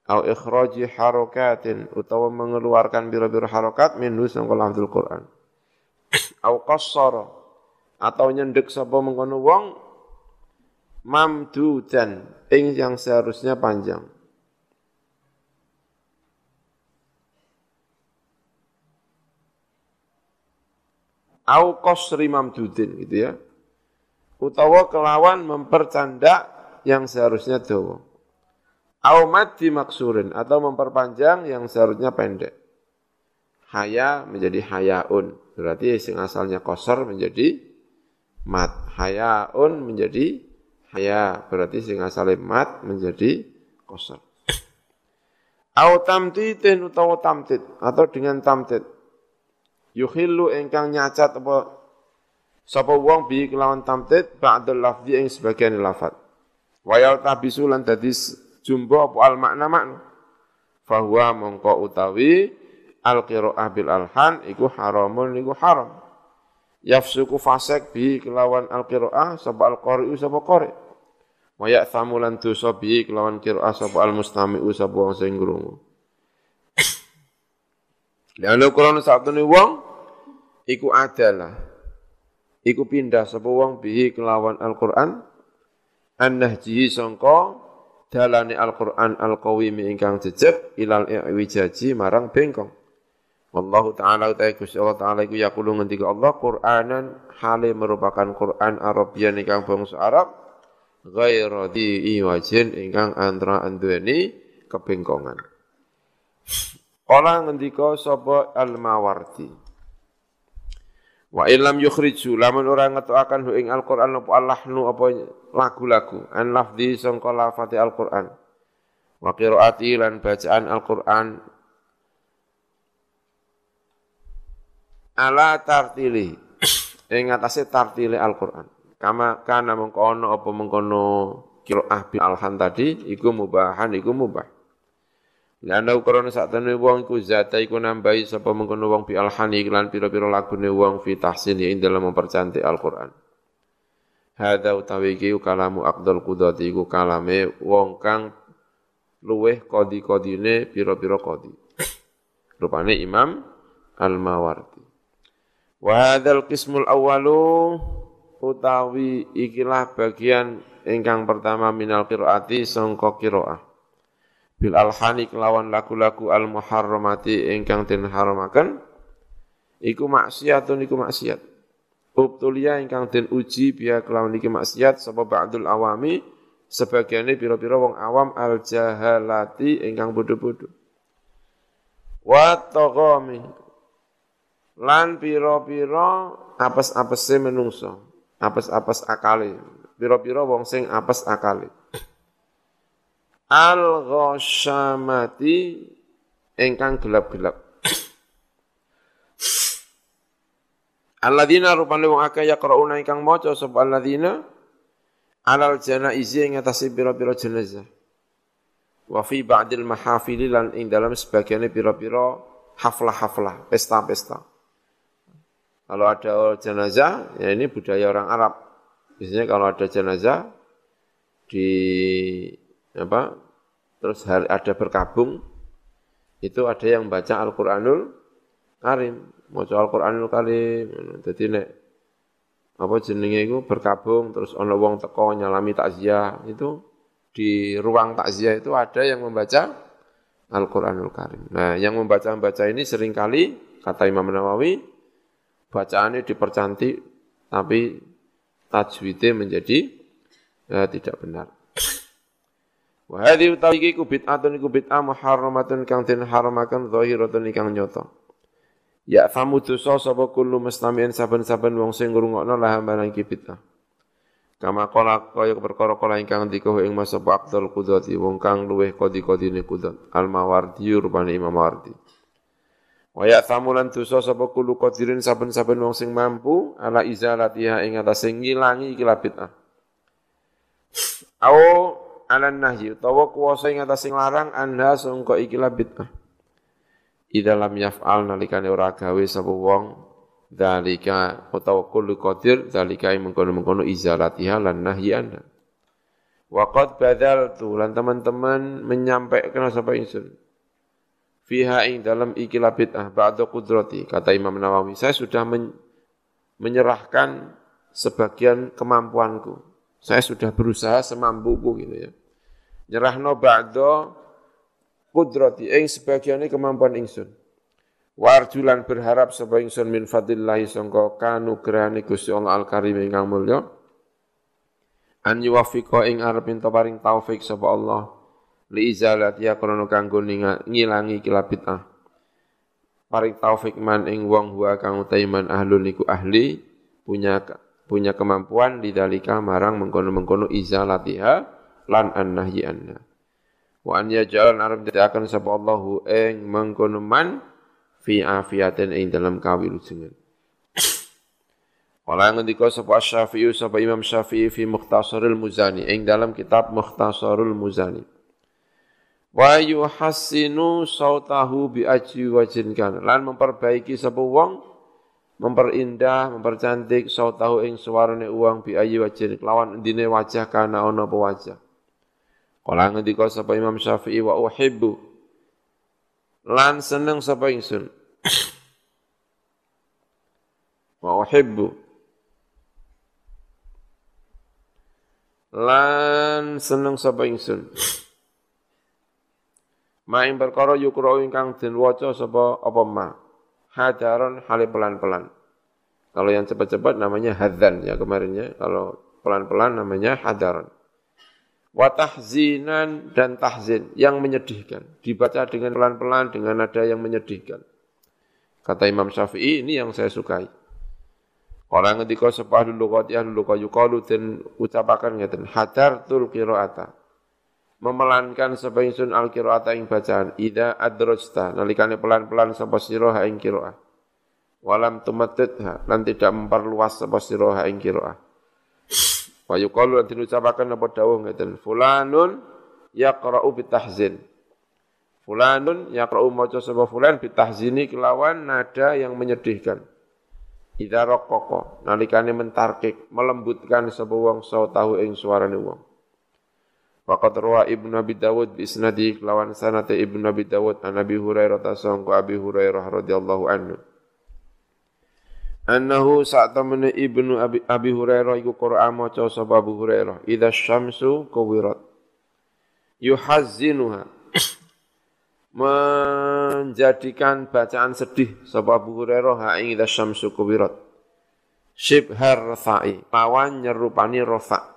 Au ikhraji harakatin utawa mengeluarkan pira-pira harakat minhu sangka lafzil Quran. Au qassara. Atau nyendek sapa mengkono wong mamdudan. Ing yang seharusnya panjang. Au qasri mamdudin. Gitu ya utawa kelawan mempercanda yang seharusnya dawa. Au mati maksurin atau memperpanjang yang seharusnya pendek. Haya menjadi hayaun. Berarti yang asalnya kosor menjadi mat. Hayaun menjadi haya. Berarti yang asalnya mat menjadi kosor. Au tamtitin utawa tamtit atau dengan tamtit. Yuhillu engkang nyacat apa Sapa wong bi kelawan tamtid ba'dal lafzi ing sebagian lafat. Wa yaltabisu lan dadi jumbo apa al makna makna. Fahuwa mongko utawi al qiraah bil alhan iku haramun iku haram. Yafsuku fasek bi kelawan al qiraah sapa al qari'u sapa qari'. Wa ya'thamu lan dosa bi kelawan qiraah sapa al mustami'u sapa wong sing krungu. Lalu Quran satu wong iku adalah iku pindah sapa wong bihi kelawan Al-Qur'an an-nahjihi sangka dalane Al-Qur'an al-qawimi ingkang jejeg ilal i'wijaji marang bengkong. Wallahu ta'ala utai Gusti Allah ta'ala iku yaqulu ngendika Allah Qur'anan hale merupakan Qur'an Arabian ingkang bangsa Arab ghaira di iwajin ingkang antara anduweni kebengkongan. Kala ngendika sapa Al-Mawardi Wa illam yukhriju lamun ora ngetokaken hu ing Al-Qur'an apa allahnu apa lagu-lagu an lafzi sangka lafati Al-Qur'an. Wa qiraati lan bacaan Al-Qur'an ala tartili ing atase tartile Al-Qur'an. Kama kana mengkono apa mengkono qiraah bil alhan tadi iku mubahan iku mubah. Lana ukurana sak temene wong iku zata iku nambahi sapa mengkono wong bi alhani lan pira-pira lagune wong fi tahsin ing dalam mempercantik Al-Qur'an. Hadza utawi iki kalamu Abdul Qudati iku kalame wong kang luweh kodi-kodine pira-pira kodi. Rupane Imam Al-Mawardi. Wa hadzal qismul awwalu utawi ikilah bagian ingkang pertama minal qiraati sangka qiraah bil alhani kelawan lagu-lagu al muharramati ingkang den haramaken iku maksiatun iku maksiat. Ubtulia ingkang den uji biya kelawan iki maksiat sapa ba'dul awami sebagiannya pira-pira wong awam al jahalati ingkang bodoh-bodoh wa taqami lan pira-pira apes-apese menungso apes-apes akale. Pira-pira wong sing apes akale al-ghasyamati ingkang gelap-gelap. Alladzina rupane wong akeh yaqrauna ingkang maca sapa alladzina alal janaizi ing atase pira-pira jenazah. Wa fi ba'dil mahafili lan ing dalam sebagiannya pira-pira haflah-haflah, pesta-pesta. Kalau ada jenazah, ya ini budaya orang Arab. Biasanya kalau ada jenazah di apa terus ada berkabung itu ada yang baca Al-Qur'anul Karim maca Al-Qur'anul Karim dadi nek apa jenenge itu berkabung terus ana wong teko nyalami takziah itu di ruang takziah itu ada yang membaca Al-Qur'anul Karim. Nah, yang membaca-membaca ini sering kali kata Imam Nawawi bacaannya dipercantik tapi tajwidnya menjadi ya, tidak benar. Wa hadhi utawi iki ku bid'atun iku bid'ah muharramatun kang den haramaken zahiratun kang nyata. Ya famu dosa sapa kullu mustami'in saben-saben wong sing ngrungokno lah barang iki bid'ah. Kama kala kaya perkara kala ingkang dikuh ing masa Abdul Qudati wong kang luweh kodi-kodine Qudat Al Mawardi rupane Imam Mawardi. Wa ya famulan dosa sapa kullu qadirin saben-saben wong sing mampu ala izalatiha ing atase ngilangi iki bid'ah. Awo alan nahyi utawa kuwasa ing atas sing larang anda sangka ikilah bid'ah. Idza lam yaf'al nalikane ora gawe sapa wong dalika utawa kullu qadir dalika mengkono-mengkono izalatiha lan nahyi anda. Wa qad badaltu lan teman-teman menyampaikan sapa ingsun. Fiha ing dalam ikilah bid'ah ba'da qudrati kata Imam Nawawi saya sudah men menyerahkan sebagian kemampuanku. Saya sudah berusaha semampuku gitu ya nyerahno ba'da kudrati ing sebagiane kemampuan ingsun. Warjulan berharap sapa ingsun min fadillahi sangka kanugrahane Gusti Allah Al-Karim ingkang mulya. An yuwaffiqa ing arep minta paring taufik sapa Allah li izalati ya krana kanggo ngilangi kila bid'ah paring taufik man ing wong huwa kang utaiman ahlun iku ahli punya punya kemampuan lidalika marang mengkono-mengkono izalatiha lan an nahyi anna wa an yaj'al arab akan sapa Allahu ing mengkono man fi afiatin ing dalam kawilujengan Wala ngendika sapa Syafi'i sapa Imam Syafi'i fi Mukhtasarul Muzani ing dalam kitab Mukhtasarul Muzani. Wa yuhassinu sautahu bi ajwi wajin kan lan memperbaiki sapa wong memperindah mempercantik sautahu ing suarane uang bi ayi wajin lawan endine wajah kana ana apa wajah. Kala ngendika sapa Imam Syafi'i wa uhibbu. Lan seneng sapa ingsun. wa uhibbu. Lan seneng sapa ingsun. Ma ing perkara yukra ingkang den waca sapa apa ma? Hadaron hale pelan-pelan. Kalau yang cepat-cepat namanya hadzan ya kemarinnya kalau pelan-pelan namanya hadaron wa tahzinan dan tahzin yang menyedihkan. Dibaca dengan pelan-pelan dengan nada yang menyedihkan. Kata Imam Syafi'i ini yang saya sukai. Orang ketika sepah dulu kau tiah dulu kau yukalu dan ucapakan ngeten hadar tul kiroata memelankan sapa ingsun al qiraata ing bacaan ida adrojta nalikane pelan-pelan sapa sira ha ing qiraah. Walam tumattidha lan tidak memperluas sapa sira ha ing qiraah wa yuqalu lan diucapaken apa dawuh ngeten fulanun yaqra'u bitahzin. Fulanun yaqra'u maca sapa fulan bitahzini kelawan nada yang menyedihkan. Ida rokoko nalikane mentarkik melembutkan sapa wong tahu ing suarane wong. Waqat rawa Ibnu Abi Dawud bi isnadi lawan sanate Ibnu Abi Dawud an Abi Hurairah tasangku Abi Hurairah radhiyallahu anhu. Annahu sa'tamana Ibnu Abi, Abi Hurairah iku Qur'an maca sapa Abu Hurairah idza syamsu kuwirat. Yuhazzinuha. Menjadikan bacaan sedih sapa Abu Hurairah ha ing idza syamsu kuwirat. Syibhar rafa'i lawan nyerupani rafa'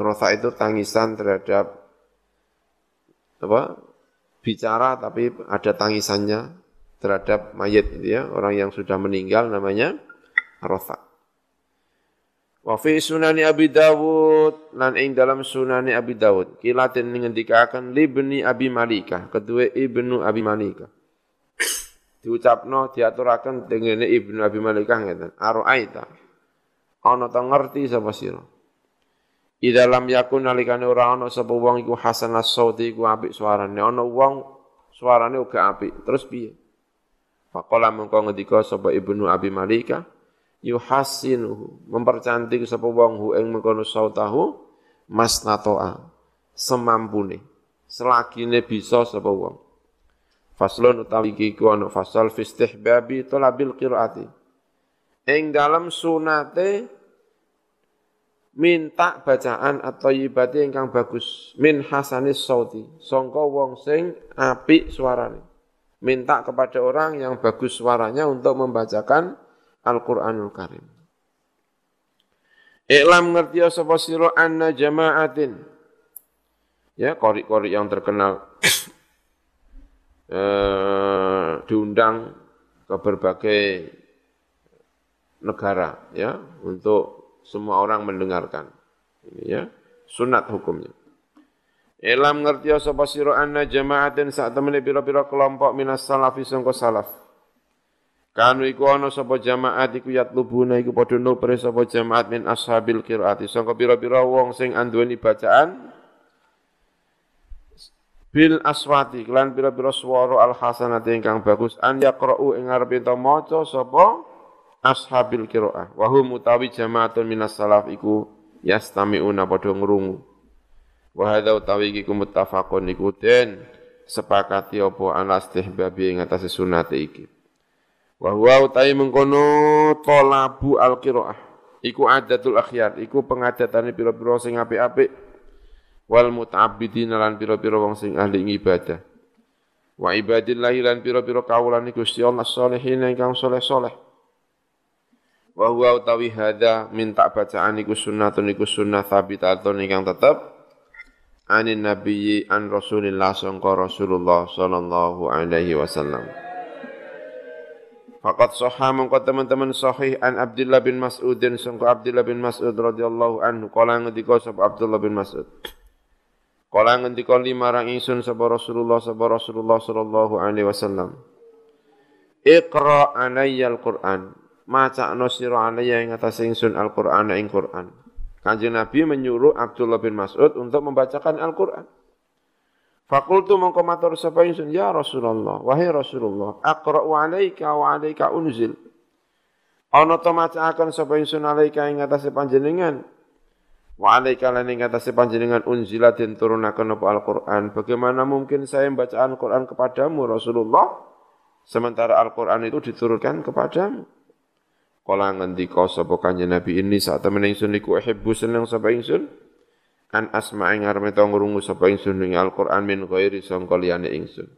Rosa itu tangisan terhadap apa? bicara tapi ada tangisannya terhadap mayat itu ya, orang yang sudah meninggal namanya rosa. Wa fi sunani Abi Dawud lan ing dalam sunani Abi Dawud kilatin ngendikaken libni Abi Malika kedua ibnu Abi Malika diucapno diaturaken dengene ibnu Abi Malika ngeten aroaita ana ta ngerti sapa sira Ida lam yakun nalikane ora ana sapa wong iku hasan as-sauti iku apik suarane. Ana wong suarane uga apik. Terus piye? Faqala mengko ngendika sapa Ibnu Abi Malika yuhasinuhu mempercantik sapa wong hu ing mengkono sautahu masnatoa semampune selagine bisa sapa wong. Faslun utawi iki ku ana fasal fi istihbabi talabil qiraati. Ing dalam sunate minta bacaan atau ibadi ingkang bagus min hasanis sauti songko wong sing api suarane minta kepada orang yang bagus suaranya untuk membacakan Al-Qur'anul Karim Iklam ngerti sapa sira anna jama'atin ya kori-kori yang terkenal eh, diundang ke berbagai negara ya untuk semua orang mendengarkan. Ini ya, sunat hukumnya. Ilam ngerti sapa sira anna jama'atin saat temene pira-pira kelompok minas salafi sangka salaf. Kanu iku ana sapa jamaat iku yatlubuna iku padha nupre sapa jamaat min ashabil qiraati sangka pira-pira wong sing anduweni bacaan? Bil aswati kelan pira-pira swara al hasanati ingkang bagus. An yaqra'u ing ngarepe maca sapa ashabil qiraah wa hum utawi jamaatun minas salaf iku yastami'una padha ngrungu wa hadza utawi iki muttafaqun iku sepakati apa ala istihbabi ing atase sunate iki. Wa huwa utawi mengkono talabu al qiraah iku adatul akhyar iku pengadatane pira-pira sing apik-apik wal muta'abbidin lan pira-pira wong sing ahli ibadah wa ibadillahi lan pira-pira kawulan Gusti Allah sholihin ingkang saleh-saleh wa huwa utawi hadza minta bacaan iku sunnatun iku sunnah thabitatun ingkang tetep anin nabiyyi an rasulillah sangka rasulullah sallallahu alaihi wasallam. Fakat sahha mengko teman-teman sahih an Abdullah bin Mas'udin sangka Abdullah bin Mas'ud radhiyallahu anhu. Kala ngendika sapa Abdullah bin Mas'ud? Kala ngendika limarang ingsun sapa Rasulullah sapa Rasulullah sallallahu alaihi wasallam. Iqra alayya al-Qur'an macakno sira alaya ing atas ingsun Al-Qur'an ing Qur'an. Kanjeng Nabi menyuruh Abdullah bin Mas'ud untuk membacakan Al-Qur'an. Fakultu mongko matur sapa ingsun ya Rasulullah wahai Rasulullah aqra'u alaika wa alaika unzil. Ana to macakan sapa ingsun alaika ing atase panjenengan wa alaika lan ing atase panjenengan unzila den turunaken apa Al-Qur'an. Bagaimana mungkin saya membaca Al-Qur'an kepadamu Rasulullah sementara Al-Qur'an itu diturunkan kepadamu? Kala ngendika sapa kanjeng Nabi ini? Saat temen ingsun iku uhibbu seneng sapa ingsun? An asma'i ngarep to ngrungu sapa ingsun ing Al-Qur'an min ghairi sangka liyane ingsun.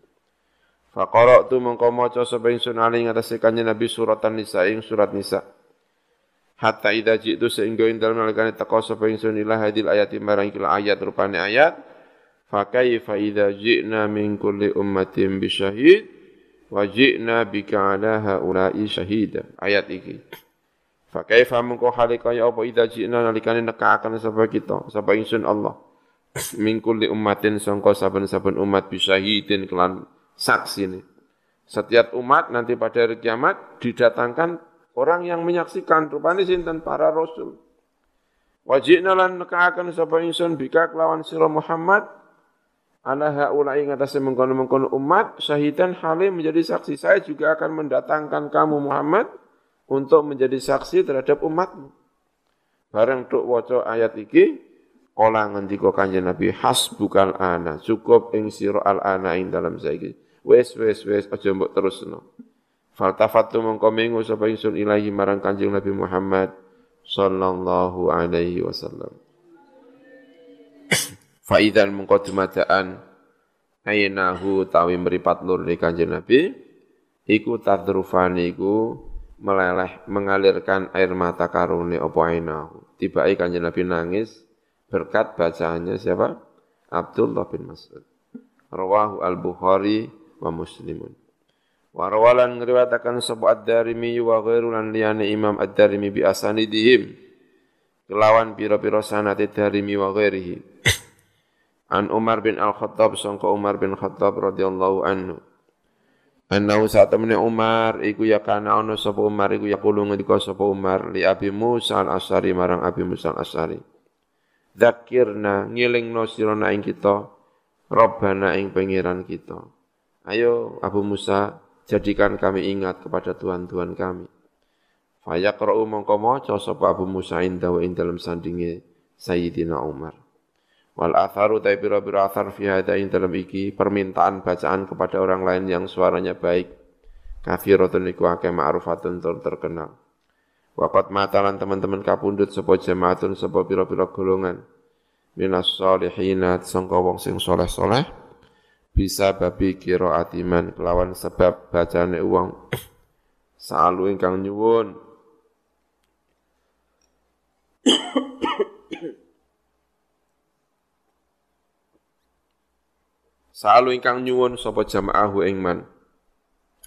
Fa qara'tu mengko maca sapa ingsun ali ngatasé kanjeng Nabi suratan nisa ing surat nisa. Hatta idza jitu sehingga ing dalem nalikane teka sapa ingsun ila hadil ayati marang ayat rupane ayat. Fa kaifa idza ji'na min kulli ummatin syahid wa ji'na bika ala haula'i syahida ayat iki Fa kaifa mengko hale kaya apa idza ji'na nalikane nekakaken sapa kita, sapa ingsun Allah. Min kulli ummatin sangka saben-saben umat bisyahidin kelan saksi ini. Setiap umat nanti pada hari kiamat didatangkan orang yang menyaksikan rupane sinten para rasul. Wajibna lan nekaaken sapa ingsun bika kelawan sira Muhammad ala haula'i ngatasé mengkono-mengkono umat syahidan halim menjadi saksi. Saya juga akan mendatangkan kamu Muhammad untuk menjadi saksi terhadap umatmu. Bareng tuk waca ayat iki, kala ngendika Kanjeng Nabi hasbukal ana, cukup ing sira al ana ing dalam saiki. Wes wes wes aja mbok terusno. Faltafatu mongko mengu sapa ingsun ilahi marang Kanjeng Nabi Muhammad sallallahu alaihi wasallam. Faidan mongko dumadaan ainahu tawi meripat lur di Kanjeng Nabi iku tadrufani iku meleleh mengalirkan air mata karune opo ainahu. Tiba-tiba kanjeng Nabi nangis berkat bacaannya siapa? Abdullah bin Mas'ud. Rawahu al-Bukhari wa Muslimun. Wa rawalan ngriwatakan sapa ad-Darimi wa ghairu lan liyane Imam ad-Darimi bi asanidihim. Kelawan pira-pira sanate Darimi wa ghairihi. An Umar bin Al-Khattab sangka Umar bin Khattab radhiyallahu anhu. Annahu saat temene Umar iku ya kana ono sapa Umar iku ya kulo ngendika sapa Umar li Abi Musa al-Asy'ari marang Abi Musa al-Asy'ari. Dzakirna ngilingno sira ing kita Rabbana ing pangeran kita. Ayo Abu Musa jadikan kami ingat kepada Tuhan-Tuhan kami. Fayaqra'u mongko maca sapa Abu Musa indahu ing dalam sandinge Sayyidina Umar. Wal atharu tai pira-pira athar fi hadain dalam iki permintaan bacaan kepada orang lain yang suaranya baik. Kafiratun iku akeh ma'rufatun tur terkenal. Wapat matalan teman-teman kapundut sapa jamaatun sapa pira-pira golongan. Minas solihina sangka wong sing soleh-soleh bisa babi kira atiman kelawan sebab bacane uang salu ingkang nyuwun Salu ingkang nyuwun sapa jamaahu ing man.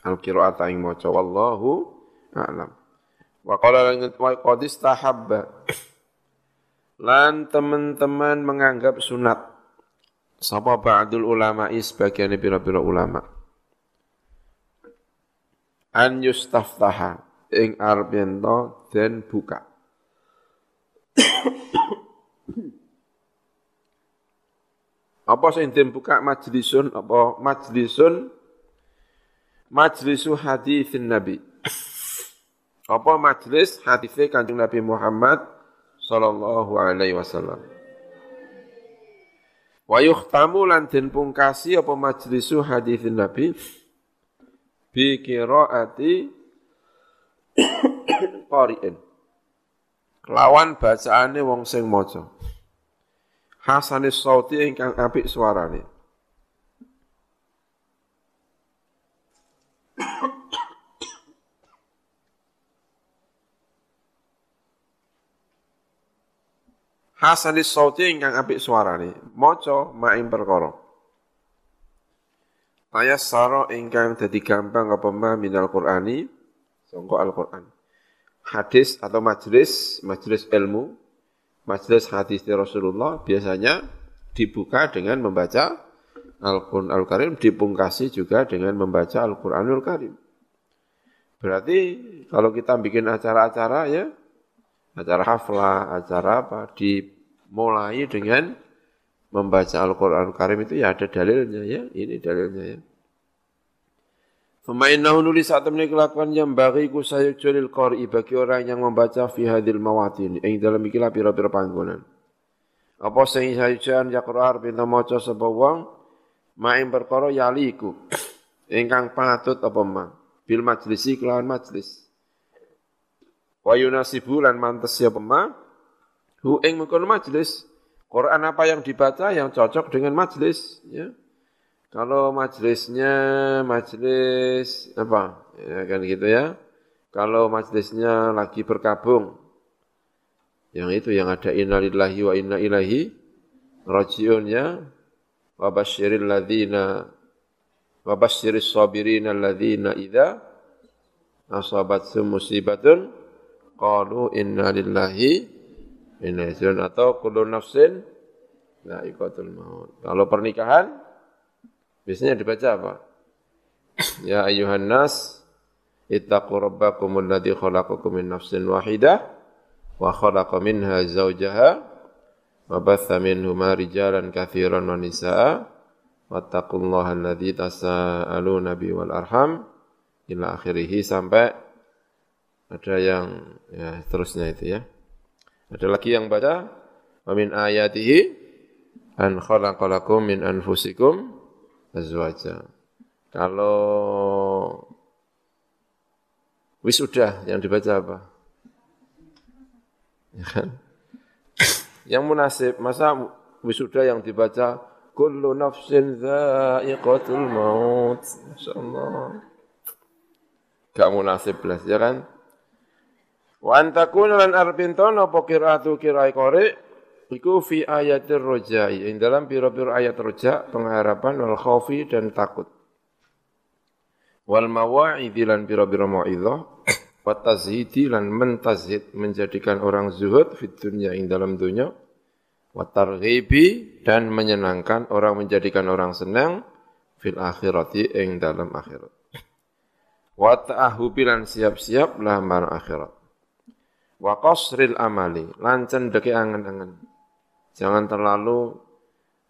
Al qiraata ing maca wallahu a'lam. Wa qala wa qad. Lan teman-teman menganggap sunat sapa ba'dul ulama sebagian pira-pira ulama. An yustaftaha ing arep den buka. Apa sing buka majlisun apa majlisun majlisu hadithin Nabi. Apa majlis hadisnya Kanjeng Nabi Muhammad sallallahu alaihi wasallam. Wa yuhtamu lan den pungkasi apa majlisu hadithin Nabi bi qiraati qari'in. Kelawan bacaane wong sing maca hasanis sauti ingkang apik suarane. Hasanis sauti ingkang apik suarane, maca maing perkara. Saro ingkang dadi gampang apa ma minal Qur'ani, sangka Al-Qur'an. Hadis atau majlis, majlis ilmu, majelis hadis Rasulullah biasanya dibuka dengan membaca Al-Quran Al-Karim, dipungkasi juga dengan membaca Al-Quranul Karim. Berarti kalau kita bikin acara-acara ya, acara haflah, acara apa, dimulai dengan membaca Al-Quran Karim itu ya ada dalilnya ya, ini dalilnya ya. Famainnahu nulis saat temen kelakuan yang bagi ku sayuk jolil qari bagi orang yang membaca fi hadil mawatin ing dalam ikilah pira-pira panggonan. Apa sing sayujan ya Qur'an pinta maca sapa wong maing perkara yaliku ingkang patut apa ma bil majlisi kelawan majlis. Wa yunasibu lan mantes ya ma hu ing mengkono majlis Quran apa yang dibaca yang cocok dengan majelis ya. Kalau majelisnya majelis apa? Ya kan gitu ya. Kalau majelisnya lagi berkabung yang itu yang ada innalillahi wa inna ilaihi rajiun ya. Wa basyiril ladzina wa basyiris sabirin alladzina idza asabatsum musibatun qalu inna lillahi inna atau kullu nafsin ikatul maut. Kalau pernikahan biasanya dibaca apa? ya ayuhan nas ittaqu rabbakum alladhi khalaqakum min nafsin wahidah wa khalaqa minha zawjaha wa batha minhuma rijalan katsiran wa nisaa wattaqullaha alladhi tasaaluna bi wal arham ila akhirih sampai ada yang ya terusnya itu ya. Ada lagi yang baca wa min ayatihi an khalaqalakum min anfusikum azwaja. Kalau wisuda yang dibaca apa? Ya kan? Yang munasib, masa wisuda yang dibaca kullu nafsin dha'iqatul maut. Masyaallah. Gak munasib belas ya kan? Wa antakun lan arbinton apa qiraatu qirai qori iku fi ayatir rojai. Ing dalam piro-piro ayat roja pengharapan wal khaufi dan takut. Wal mawa'idhi lan piro-piro mau'idhah. Wa tazhidi lan mentazhid menjadikan orang zuhud fit dunya ing dalam dunya. Wa targhibi dan menyenangkan orang menjadikan orang senang fil akhirati ing dalam akhirat. Wa lan siap-siap lah akhirat. Wa qasril amali lan cendeke angan-angan jangan terlalu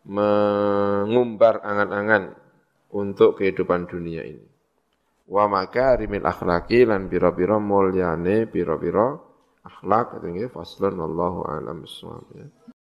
mengumbar angan-angan untuk kehidupan dunia ini. Wa makarimil akhlaki lan pira-pira mulyane pira-pira akhlak. Itu faslun wallahu a'lam bissawab ya